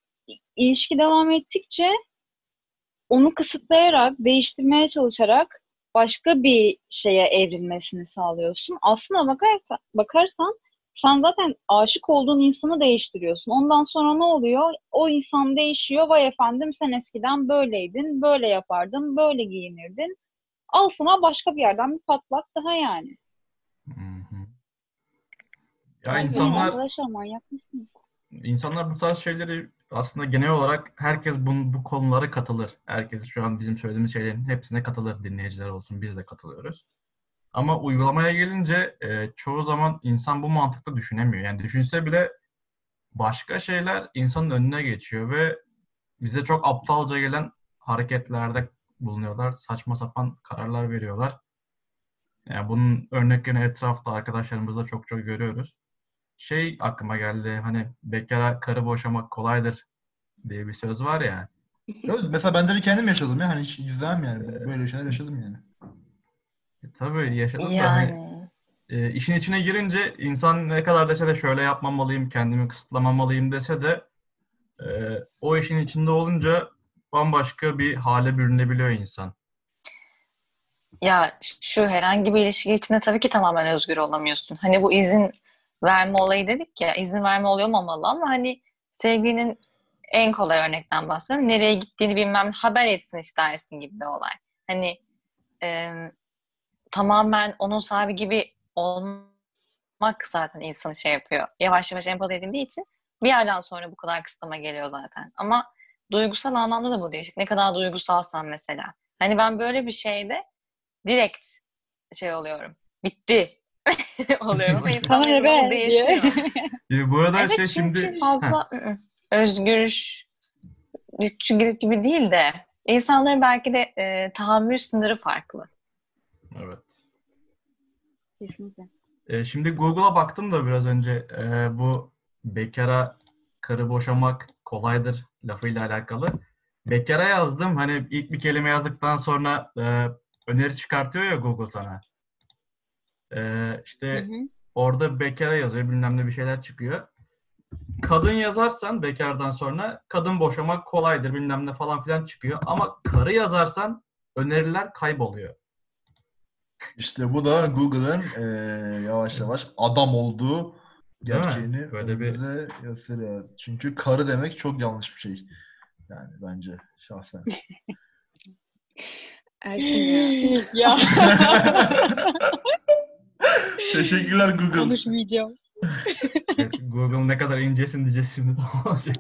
ilişki devam ettikçe onu kısıtlayarak, değiştirmeye çalışarak başka bir şeye evrilmesini sağlıyorsun. Aslına bakarsan, bakarsan sen zaten aşık olduğun insanı değiştiriyorsun. Ondan sonra ne oluyor? O insan değişiyor. Vay efendim sen eskiden böyleydin, böyle yapardın, böyle giyinirdin. Al sana başka bir yerden bir patlak daha yani. Hı hı. Ya Aynen. insanlar Arkadaşlar manyak mısın? İnsanlar bu tarz şeyleri aslında genel olarak herkes bu, bu konulara katılır. Herkes şu an bizim söylediğimiz şeylerin hepsine katılır. Dinleyiciler olsun biz de katılıyoruz. Ama uygulamaya gelince e, çoğu zaman insan bu mantıkta düşünemiyor. Yani düşünse bile başka şeyler insanın önüne geçiyor ve bize çok aptalca gelen hareketlerde bulunuyorlar. Saçma sapan kararlar veriyorlar. Yani bunun örneklerini etrafta arkadaşlarımızda çok çok görüyoruz şey aklıma geldi. Hani bekara karı boşamak kolaydır diye bir söz var ya. Mesela ben de kendim yaşadım ya hani hiç izlemem yani böyle şeyler yaşadım yani. E, tabii yaşadım da hani Yani e, işin içine girince insan ne kadar dese de şöyle yapmamalıyım, kendimi kısıtlamamalıyım dese de e, o işin içinde olunca bambaşka bir hale bürünebiliyor insan. ya şu herhangi bir ilişki içinde tabii ki tamamen özgür olamıyorsun. Hani bu izin verme olayı dedik ya, izin verme oluyor olmamalı ama hani sevginin en kolay örnekten bahsediyorum. Nereye gittiğini bilmem haber etsin istersin gibi bir olay. Hani e, tamamen onun sahibi gibi olmak zaten insanı şey yapıyor. Yavaş yavaş empoze edildiği için bir yerden sonra bu kadar kısıtlama geliyor zaten. Ama duygusal anlamda da bu değişik. Ne kadar duygusalsan mesela. Hani ben böyle bir şeyde direkt şey oluyorum. Bitti oluyorum ama insanların be değişiyor. E, bu arada Evet şey çünkü şimdi fazla ı-ı, özgürlükçü gibi değil de insanların belki de e, tahammül sınırı farklı. Evet. Kesinlikle. E, şimdi Google'a baktım da biraz önce e, bu bekara karı boşamak kolaydır lafıyla alakalı. Bekara yazdım. Hani ilk bir kelime yazdıktan sonra e, öneri çıkartıyor ya Google sana. E, işte Hı hı. orada bekara yazıyor bilmem ne bir şeyler çıkıyor. Kadın yazarsan bekardan sonra kadın boşamak kolaydır bilmem ne falan filan çıkıyor. Ama karı yazarsan öneriler kayboluyor. İşte bu da Google'ın e, yavaş yavaş adam olduğu gerçeğini Böyle bir- gösteriyor. Çünkü karı demek çok yanlış bir şey. Yani bence şahsen. Erkin ya. ya Teşekkürler Google. konuşmayacağım. Google ne kadar incesin diyeceğiz şimdi ne olacak?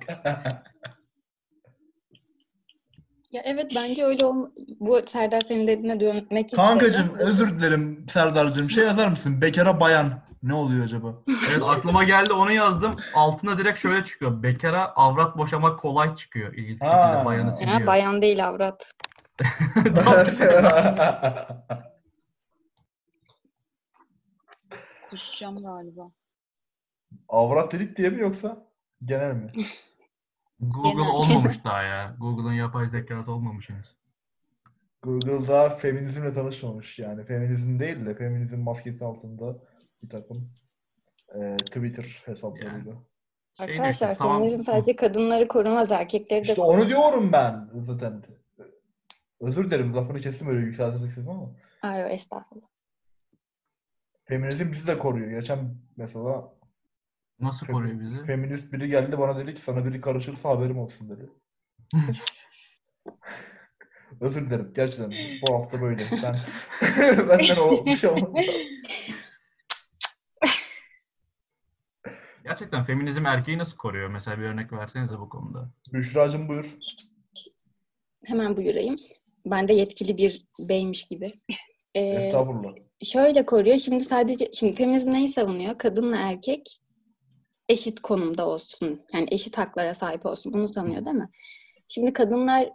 Ya evet bence öyle olma... Bu Serdar senin dediğine dönmek istedim. Kankacığım özür dilerim Serdar'cığım. Şey yazar mısın? Bekara bayan. Ne oluyor acaba? Evet aklıma geldi onu yazdım. Altına direkt şöyle çıkıyor. Bekara avrat boşamak kolay çıkıyor. İlginç bir Ha. şekilde bayanı Ha, siliyor. bayan değil avrat. Kusacağım galiba. Avrat delik diye mi yoksa? Genel mi? Google Genel. olmamış daha ya. Google'ın yapay zekası olmamış henüz. Google daha feminizmle tanışmamış yani. Feminizm değil de feminizm maskesi altında bir takım e, Twitter hesaplarıyla. Arkadaşlar tamam. feminizm sadece kadınları korumaz, erkekleri de İşte korumaz. onu diyorum ben zaten. Özür dilerim lafını kestim öyle yükseltmek istedim ama. Ay estağfurullah. Feminizm bizi de koruyor. Geçen mesela Nasıl koruyor bizi? feminist biri geldi bana dedi ki sana biri karışırsa haberim olsun dedi. Özür dilerim. Gerçekten bu hafta böyle. Ben benden o bir şey olmadı. Gerçekten feminizm erkeği nasıl koruyor? Mesela bir örnek versenize bu konuda. Büşra'cığım buyur. Hemen buyurayım. Ben de yetkili bir beymiş gibi. Ee, Estağfurullah. şöyle koruyor. Şimdi sadece şimdi feminizm neyi savunuyor? Kadınla erkek eşit konumda olsun. Yani eşit haklara sahip olsun. Bunu savunuyor değil mi? Şimdi kadınlar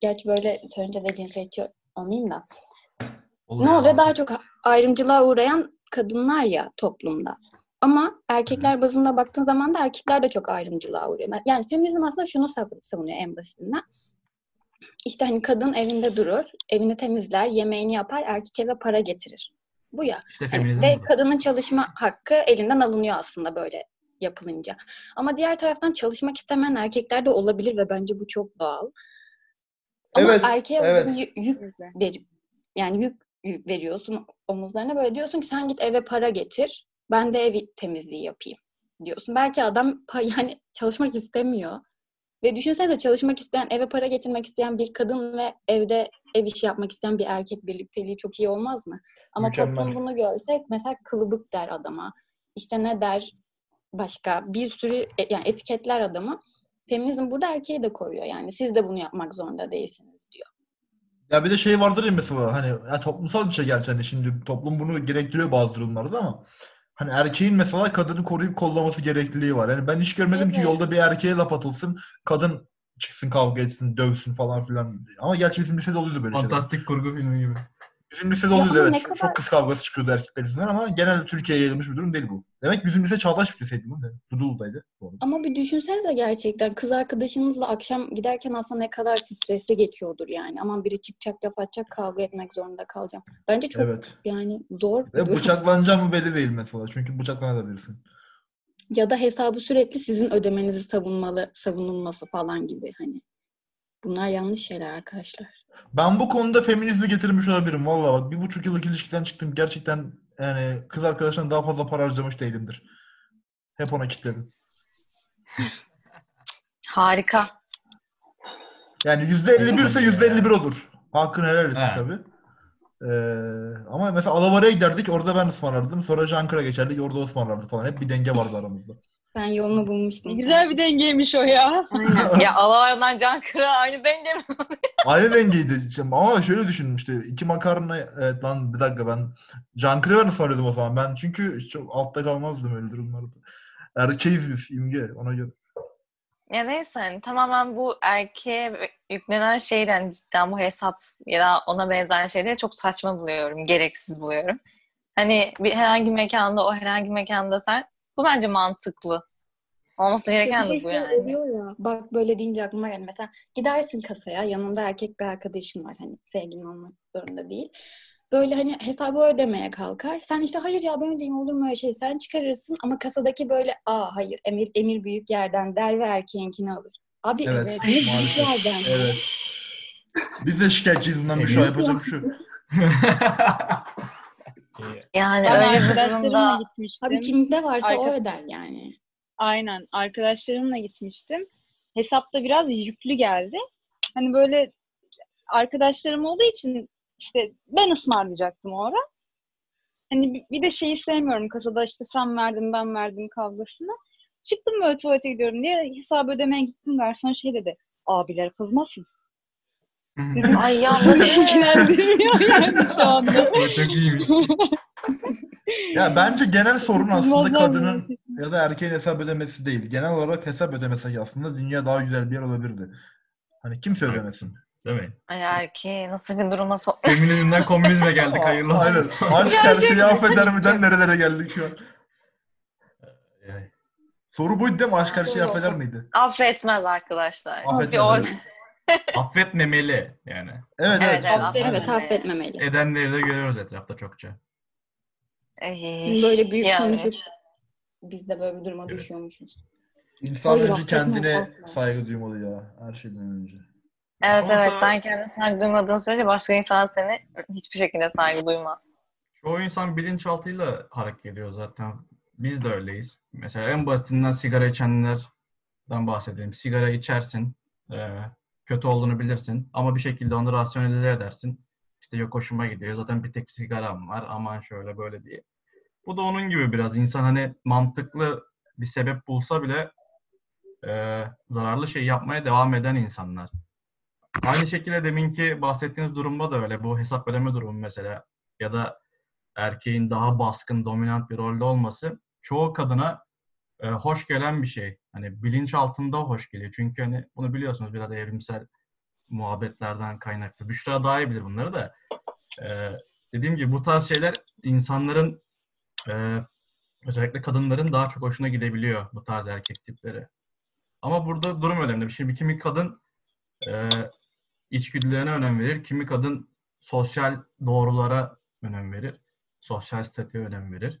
gerçi böyle söyleyince de cinsiyetçi olmayayım da. Ne oluyor? Daha çok ayrımcılığa uğrayan kadınlar ya toplumda. Ama erkekler bazında baktığın zaman da erkekler de çok ayrımcılığa uğruyor. Yani feminizm aslında şunu sav- savunuyor en basitinden. İşte hani kadın evinde durur, evini temizler, yemeğini yapar, erkek eve para getirir. Bu ya. İşte Yani ve kadının çalışma hakkı elinden alınıyor aslında böyle yapılınca. Ama diğer taraftan çalışmak istemeyen erkekler de olabilir ve bence bu çok doğal. Ama Evet, erkeğe evet. yük ver, yani yük, yük veriyorsun omuzlarına böyle diyorsun ki sen git eve para getir, ben de ev temizliği yapayım diyorsun. Belki adam pa- yani çalışmak istemiyor. Ve düşünsene çalışmak isteyen, eve para getirmek isteyen bir kadın ve evde ev işi yapmak isteyen bir erkek birlikteliği çok iyi olmaz mı? Ama Mükemmel. toplum bunu görse mesela kılıbık der adama. İşte ne der başka bir sürü e- yani etiketler adamı. Feminizm burada erkeği de koruyor. Yani siz de bunu yapmak zorunda değilsiniz diyor. Ya bir de şey vardır ya mesela hani ya toplumsal bir şey gerçi hani şimdi toplum bunu gerektiriyor bazı durumlarda ama hani erkeğin mesela kadını koruyup kollaması gerekliliği var. Yani ben hiç görmedim ki Evet. yolda bir erkeğe laf atılsın, kadın çıksın kavga etsin, dövsün falan filan. Ama gerçi bizim lisede oluyordu böyle şeyler. Fantastik kurgu filmi gibi. Bizim lisede ama evet. Çok- kadar- Çok kız kavgası çıkıyordu erkekler yüzünden ama genelde Türkiye'ye yayılmış bir durum değil bu. Demek bizim lise çağdaş bir liseydi bu. Arada. Ama bir düşünsenize gerçekten kız arkadaşınızla akşam giderken aslında ne kadar stresli geçiyordur yani. Aman biri çıkacak laf atacak kavga etmek zorunda kalacağım. Bence çok Evet. yani zor bir Ve durum. bıçaklanacağım mı belli değil mesela. Çünkü bıçaklanabilirsin. Ya da hesabı sürekli sizin ödemenizi savunmalı, savunulması falan gibi hani. Bunlar yanlış şeyler arkadaşlar. Ben bu konuda feminizmi getirmiş olabilirim. Vallahi bak bir buçuk yıllık ilişkiden çıktım. Gerçekten yani kız arkadaşından daha fazla para harcamış değilimdir. Hep ona kilitledim. Harika. Yani yüzde 51 ise yüzde 51 olur. Hakkını helal etsin He. tabii. Ee, ama mesela Alavara'ya giderdik. Orada ben ısmarlardım. Sonra Çankırı'ya geçerdik. Orada ısmarlardı falan. Hep bir denge vardı aramızda. Sen yolunu bulmuştun. Güzel bir dengeymiş o ya. Aynen. ya Alavar'dan Can Kıra aynı denge mi? Aynı dengeydi. Ama şöyle düşündüm işte. iki makarna evet lan bir dakika ben Çankırı'ya ben ısmarlıyordum o zaman. Ben çünkü çok altta kalmazdım öyle durumlarda. Erkeğiz biz imge ona göre. Ya neyse hani tamamen bu erkeğe yüklenen şeyden cidden bu hesap ya da ona benzer şeyleri çok saçma buluyorum. Gereksiz buluyorum. Hani bir herhangi mekanda o herhangi mekanda sen bu bence mantıklı. Olması gereken de bu şey yani. oluyor ya. Bak böyle deyince aklıma geldi. Mesela gidersin kasaya yanında erkek bir arkadaşın var. Hani sevgilin olmak zorunda değil. Böyle hani hesabı ödemeye kalkar. Sen işte hayır ya ben ödeyeyim olur mu öyle şey. Sen çıkarırsın ama kasadaki böyle aa hayır Emir, Emir büyük yerden der ve erkeğinkini alır. Abi Evet, Emir büyük yerden. Evet. Biz de şikayetçiyiz bundan bir şey yapacak bir şey. Yani Ben öyle bir arkadaşlarımla durumda gitmiştim. Abi kimde varsa o Arka- öder yani. Aynen. Arkadaşlarımla gitmiştim. Hesapta biraz yüklü geldi. Hani böyle arkadaşlarım olduğu için işte ben ısmarlayacaktım o ara. Hani bir- bir de şeyi sevmiyorum kasada işte sen verdin ben verdim kavgasını. Çıktım böyle tuvalete gidiyorum diye hesabı ödemeye gittim. Garson şey dedi. Abiler kızmasın. Dedim, ay ya bu ne? ilgilendirmiyor yani şu anda. Çok iyiymiş. Ya bence genel sorun aslında kadının ya da erkeğin hesap ödemesi değil. Genel olarak hesap ödemesi aslında dünya daha güzel bir yer olabilirdi. Hani Evet. ödemesin. Değil mi? Ay erkeği nasıl bir duruma sok... Feminizmden komünizme geldik hayırlı olsun. Aynen. Aşk her şeyi affeder miden nerelere geldik şu an. Yani Soru buydu değil mi? Aşk her şeyi affeder miydi? Affetmez arkadaşlar. Affetmez, Bir orada... affetmemeli yani. Evet Evet, evet. evet, Affeder. Evet affetmemeli. Edenleri de görüyoruz etrafta çokça. Ay, Böyle büyük yani. konuşup biz de böyle bir duruma Evet. düşüyormuşuz. İnsan Hayır, önce kendine asla. saygı duymalı ya. Her şeyden önce. Evet Ama evet sen kendine saygı duymadığın sürece başka insan seni hiçbir şekilde saygı duymaz. Çoğu insan bilinçaltıyla hareket ediyor zaten. Biz de öyleyiz. Mesela en basitinden sigara içenlerden bahsedelim. Sigara içersin, e, kötü olduğunu bilirsin ama bir şekilde onu rasyonelize edersin. İşte yok hoşuma gidiyor, zaten bir tek sigaram var, aman şöyle böyle diye. Bu da onun gibi biraz. İnsan hani mantıklı bir sebep bulsa bile e, zararlı şey yapmaya devam eden insanlar. Aynı şekilde deminki bahsettiğiniz durumda da öyle. Bu hesap ödeme durumu mesela ya da erkeğin daha baskın, dominant bir rolde olması çoğu kadına e, hoş gelen bir şey. Hani bilinç altında hoş geliyor. Çünkü hani bunu biliyorsunuz biraz evrimsel muhabbetlerden kaynaklı. Büşra daha iyi bilir bunları da. E, dediğim gibi bu tarz şeyler insanların e, özellikle kadınların daha çok hoşuna gidebiliyor bu tarz erkek tipleri. Ama burada durum önemli. Şimdi kimi kadın e, içgüdülerine önem verir, kimi kadın sosyal doğrulara önem verir sosyal statüye önem verir.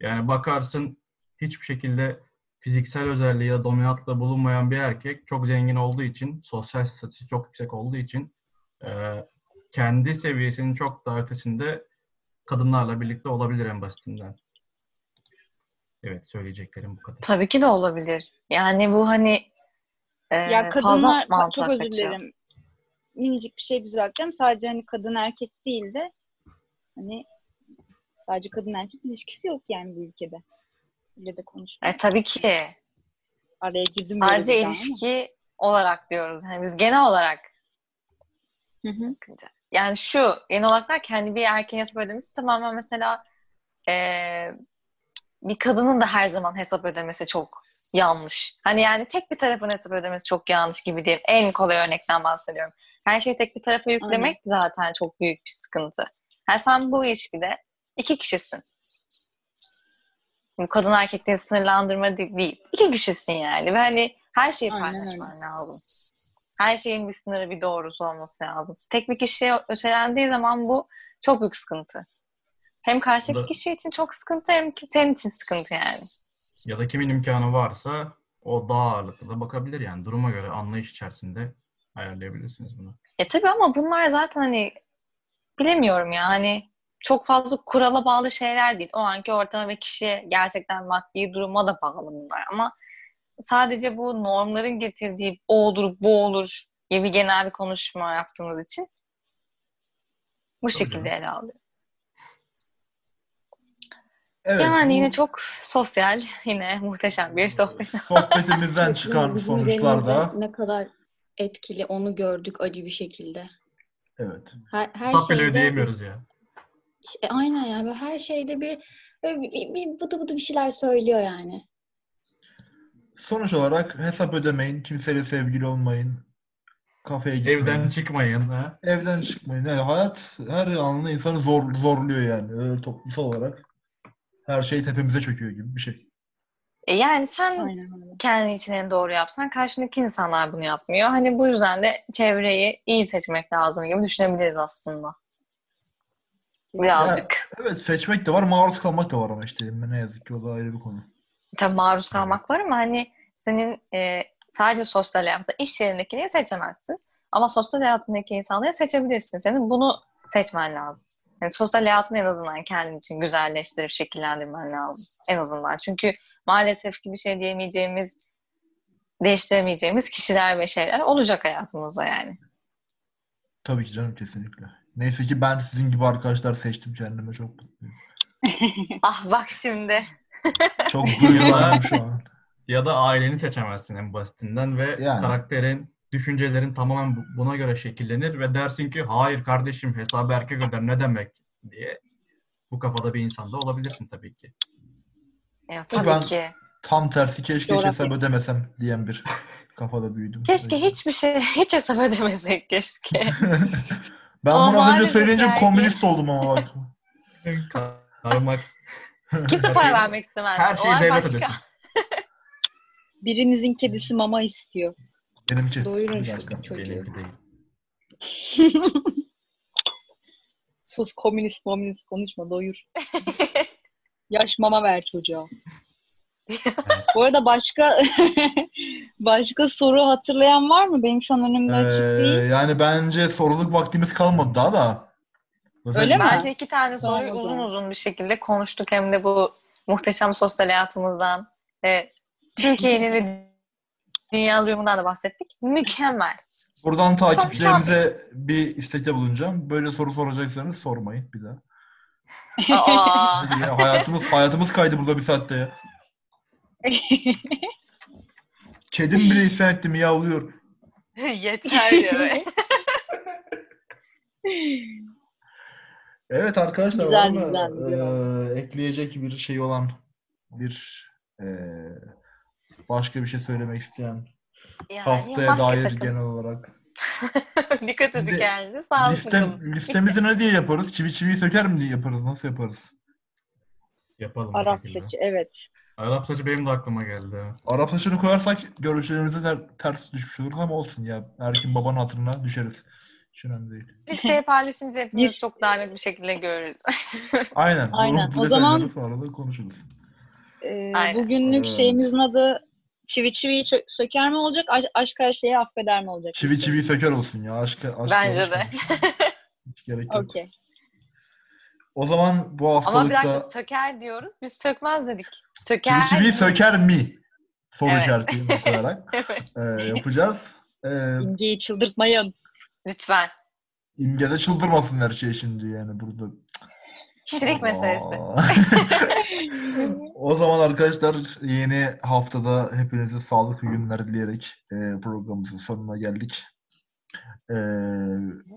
Yani bakarsın hiçbir şekilde fiziksel özelliği ya da dominantla bulunmayan bir erkek çok zengin olduğu için, sosyal statüsü çok yüksek olduğu için e, kendi seviyesinin çok daha ötesinde kadınlarla birlikte olabilir en basitinden. Evet söyleyeceklerim bu kadar. Tabii ki de olabilir. Yani bu hani e, Ya kadınlar çok özür dilerim. Minicik bir şey düzelteceğim. Sadece hani kadın erkek değil de hani sadece kadın erkek ilişkisi yok yani bu ülkede. Öyle de konuşuyoruz. E, tabii ki. Araya girdim Sadece daha ama. ilişki olarak diyoruz. Yani biz genel olarak Hı hı. Yani şu genel olarak derken hani bir erkeğin hesap ödemesi tamamen mesela eee, bir kadının da her zaman hesap ödemesi çok yanlış. Hani yani tek bir tarafın hesap ödemesi çok yanlış gibi diyeyim. En kolay örnekten bahsediyorum. Her şeyi tek bir tarafa yüklemek zaten çok büyük bir sıkıntı. Yani sen bu ilişkide iki kişisin. Bu kadın erkekleri sınırlandırma de- değil. İki kişisin yani. Ve hani her şeyi Aynen paylaşman lazım. Her şeyin bir sınırı, bir doğrusu olması lazım. Tek bir kişiye ötelendiği zaman bu çok büyük sıkıntı. Hem karşıdaki da- kişi için çok sıkıntı hem ki senin için sıkıntı yani. Ya da kimin imkanı varsa o daha ağırlıklı da bakabilir yani. Duruma göre anlayış içerisinde ayarlayabilirsiniz bunu. E tabii ama bunlar zaten hani bilemiyorum ya hani çok fazla kurala bağlı şeyler değil. O anki ortama ve kişiye gerçekten maddi duruma da bağlı bunlar ama sadece bu normların getirdiği o olur bu olur gibi genel bir konuşma yaptığımız için bu şekilde ele alıyor. Evet, yani bu yine çok sosyal, yine muhteşem bir sohbet. sohbetimizden çıkan Bizim sonuçlar da ne kadar etkili onu gördük acı bir şekilde. evet. Her, her bile şeyde ödeyemiyoruz ya. İşte aynen yani böyle her şeyde bir, bir, bir, bir bıdı bıdı bir şeyler söylüyor yani. Sonuç olarak hesap ödemeyin, kimseyle sevgili olmayın, kafeye gitmeyin. Evden çıkmayın. Ha? Evden çıkmayın. Yani hayat her anında insanı zor, zorluyor yani. Öyle toplumsal olarak. Her şey tepemize çöküyor gibi bir şey. E yani sen Aynen kendi için en doğru yapsan karşındaki insanlar bunu yapmıyor. Hani bu yüzden de çevreyi iyi seçmek lazım gibi düşünebiliriz aslında. Birazcık. Evet seçmek de var, maruz kalmak da var ama işte ne yazık ki o da ayrı bir konu. Tabii maruz kalmak var ama hani senin e, sadece sosyal hayatında iş yerindekini seçemezsin. Ama sosyal hayatındaki insanları seçebilirsin. Senin bunu seçmen lazım. Yani sosyal hayatını en azından kendin için güzelleştirip şekillendirmen lazım. En azından. Çünkü maalesef ki bir şey diyemeyeceğimiz, değiştiremeyeceğimiz kişiler ve şeyler olacak hayatımızda yani. Tabii ki canım kesinlikle. Neyse ki ben sizin gibi arkadaşlar seçtim kendime çok mutluyum. Ah bak şimdi. Çok duygulandım şu an. Ya da aileni seçemezsin en basitinden ve Yani. karakterin, düşüncelerin tamamen bu- buna göre şekillenir ve dersin ki hayır kardeşim hesabı erkek öder ne demek diye bu kafada bir insanda olabilirsin tabii ki. Ya, tabii Ben- ki. Tam tersi keşke hiç Coğrafya. hesap ödemesem diyen bir kafada büyüdüm. Keşke hiçbir şey, hiç hesap ödemesek keşke. Ben Ama bunu az önce söyleyince belki- komünist oldum ama bak. Karl Marx Kimse para vermek istemez. her şeyi devlet başka. ödesin. Birinizin kedisi mama istiyor. Benimki. Doyurun şu çocuğu. Sus komünist komünist konuşma doyur. Yaş mama ver çocuğa. Bu arada başka başka soru hatırlayan var mı? Benim şu an önümde Ee, açık değil. yani bence soruluk vaktimiz kalmadı daha da. Zaten Öyle mi? Bence iki tane soruyu o uzun uzun bir şekilde konuştuk. Hem de bu muhteşem sosyal hayatımızdan ve Türkiye'nin ve dünya durumundan da bahsettik. Mükemmel. Buradan takipçilerimize bir istekte bulunacağım. Böyle soru soracaksanız sormayın bir daha. Aa, hayatımız hayatımız kaydı burada bir saatte ya. Kedim bile isyan etti miyavlıyor. yeter diyor. Evet arkadaşlar Güzel, var mı güzel, güzel eee, ekleyecek bir şey olan bir eee, başka bir şey söylemek isteyen Yani haftaya dair takın. genel olarak. Dikkat edin kendinize. Sağlıklı Listem, kalın. listemizi ne diye yaparız? Çivi çiviyi söker mi diye yaparız? Nasıl yaparız? Yapalım Arap saçı evet. Arap saçı benim de aklıma geldi. Arap saçını koyarsak görüşlerimize ter- ters düşmüş olur ama olsun ya. Erkin babanın hatırına düşeriz. Hiç önemli değil. Listeyi paylaşınca hepimiz Biz- çok daha net bir şekilde görürüz. Aynen. Aynen. Bu O zaman- sonra da konuşuruz. Ee, Aynen. bugünlük Evet. şeyimizin adı çivi çiviyi söker mi olacak? Aş- aşk her şeyi affeder mi olacak? Çivi çiviyi söker olsun ya. Aşk, aşk Bence de. Hiç gerek yok. Okey. O zaman bu Ama haftalıkta dakika söker diyoruz. Biz sökmez dedik. Söker. çiviyi söker mi? Soru Evet. işareti koyarak Evet. e, yapacağız. E, İmgeyi çıldırtmayın. Lütfen. İmge'de çıldırmasın her şey şimdi yani burada. Şirik meselesi. O zaman arkadaşlar yeni haftada hepinize sağlıklı günler dileyerek e, programımızın sonuna geldik. E,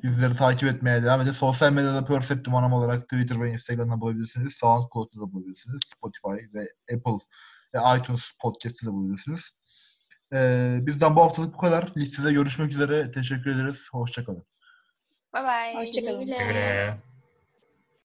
bizleri takip etmeye devam edin. Sosyal medyada Perceptum Anam olarak Twitter ve Instagram'da bulabilirsiniz. SoundCloud'da da bulabilirsiniz. Spotify ve Apple ve iTunes Podcast'ı da bulabilirsiniz. E, bizden bu haftalık bu kadar. Listede görüşmek üzere. Teşekkür ederiz. Hoşçakalın. Bye bye. Hoşçakalın. Güle güle. Güle.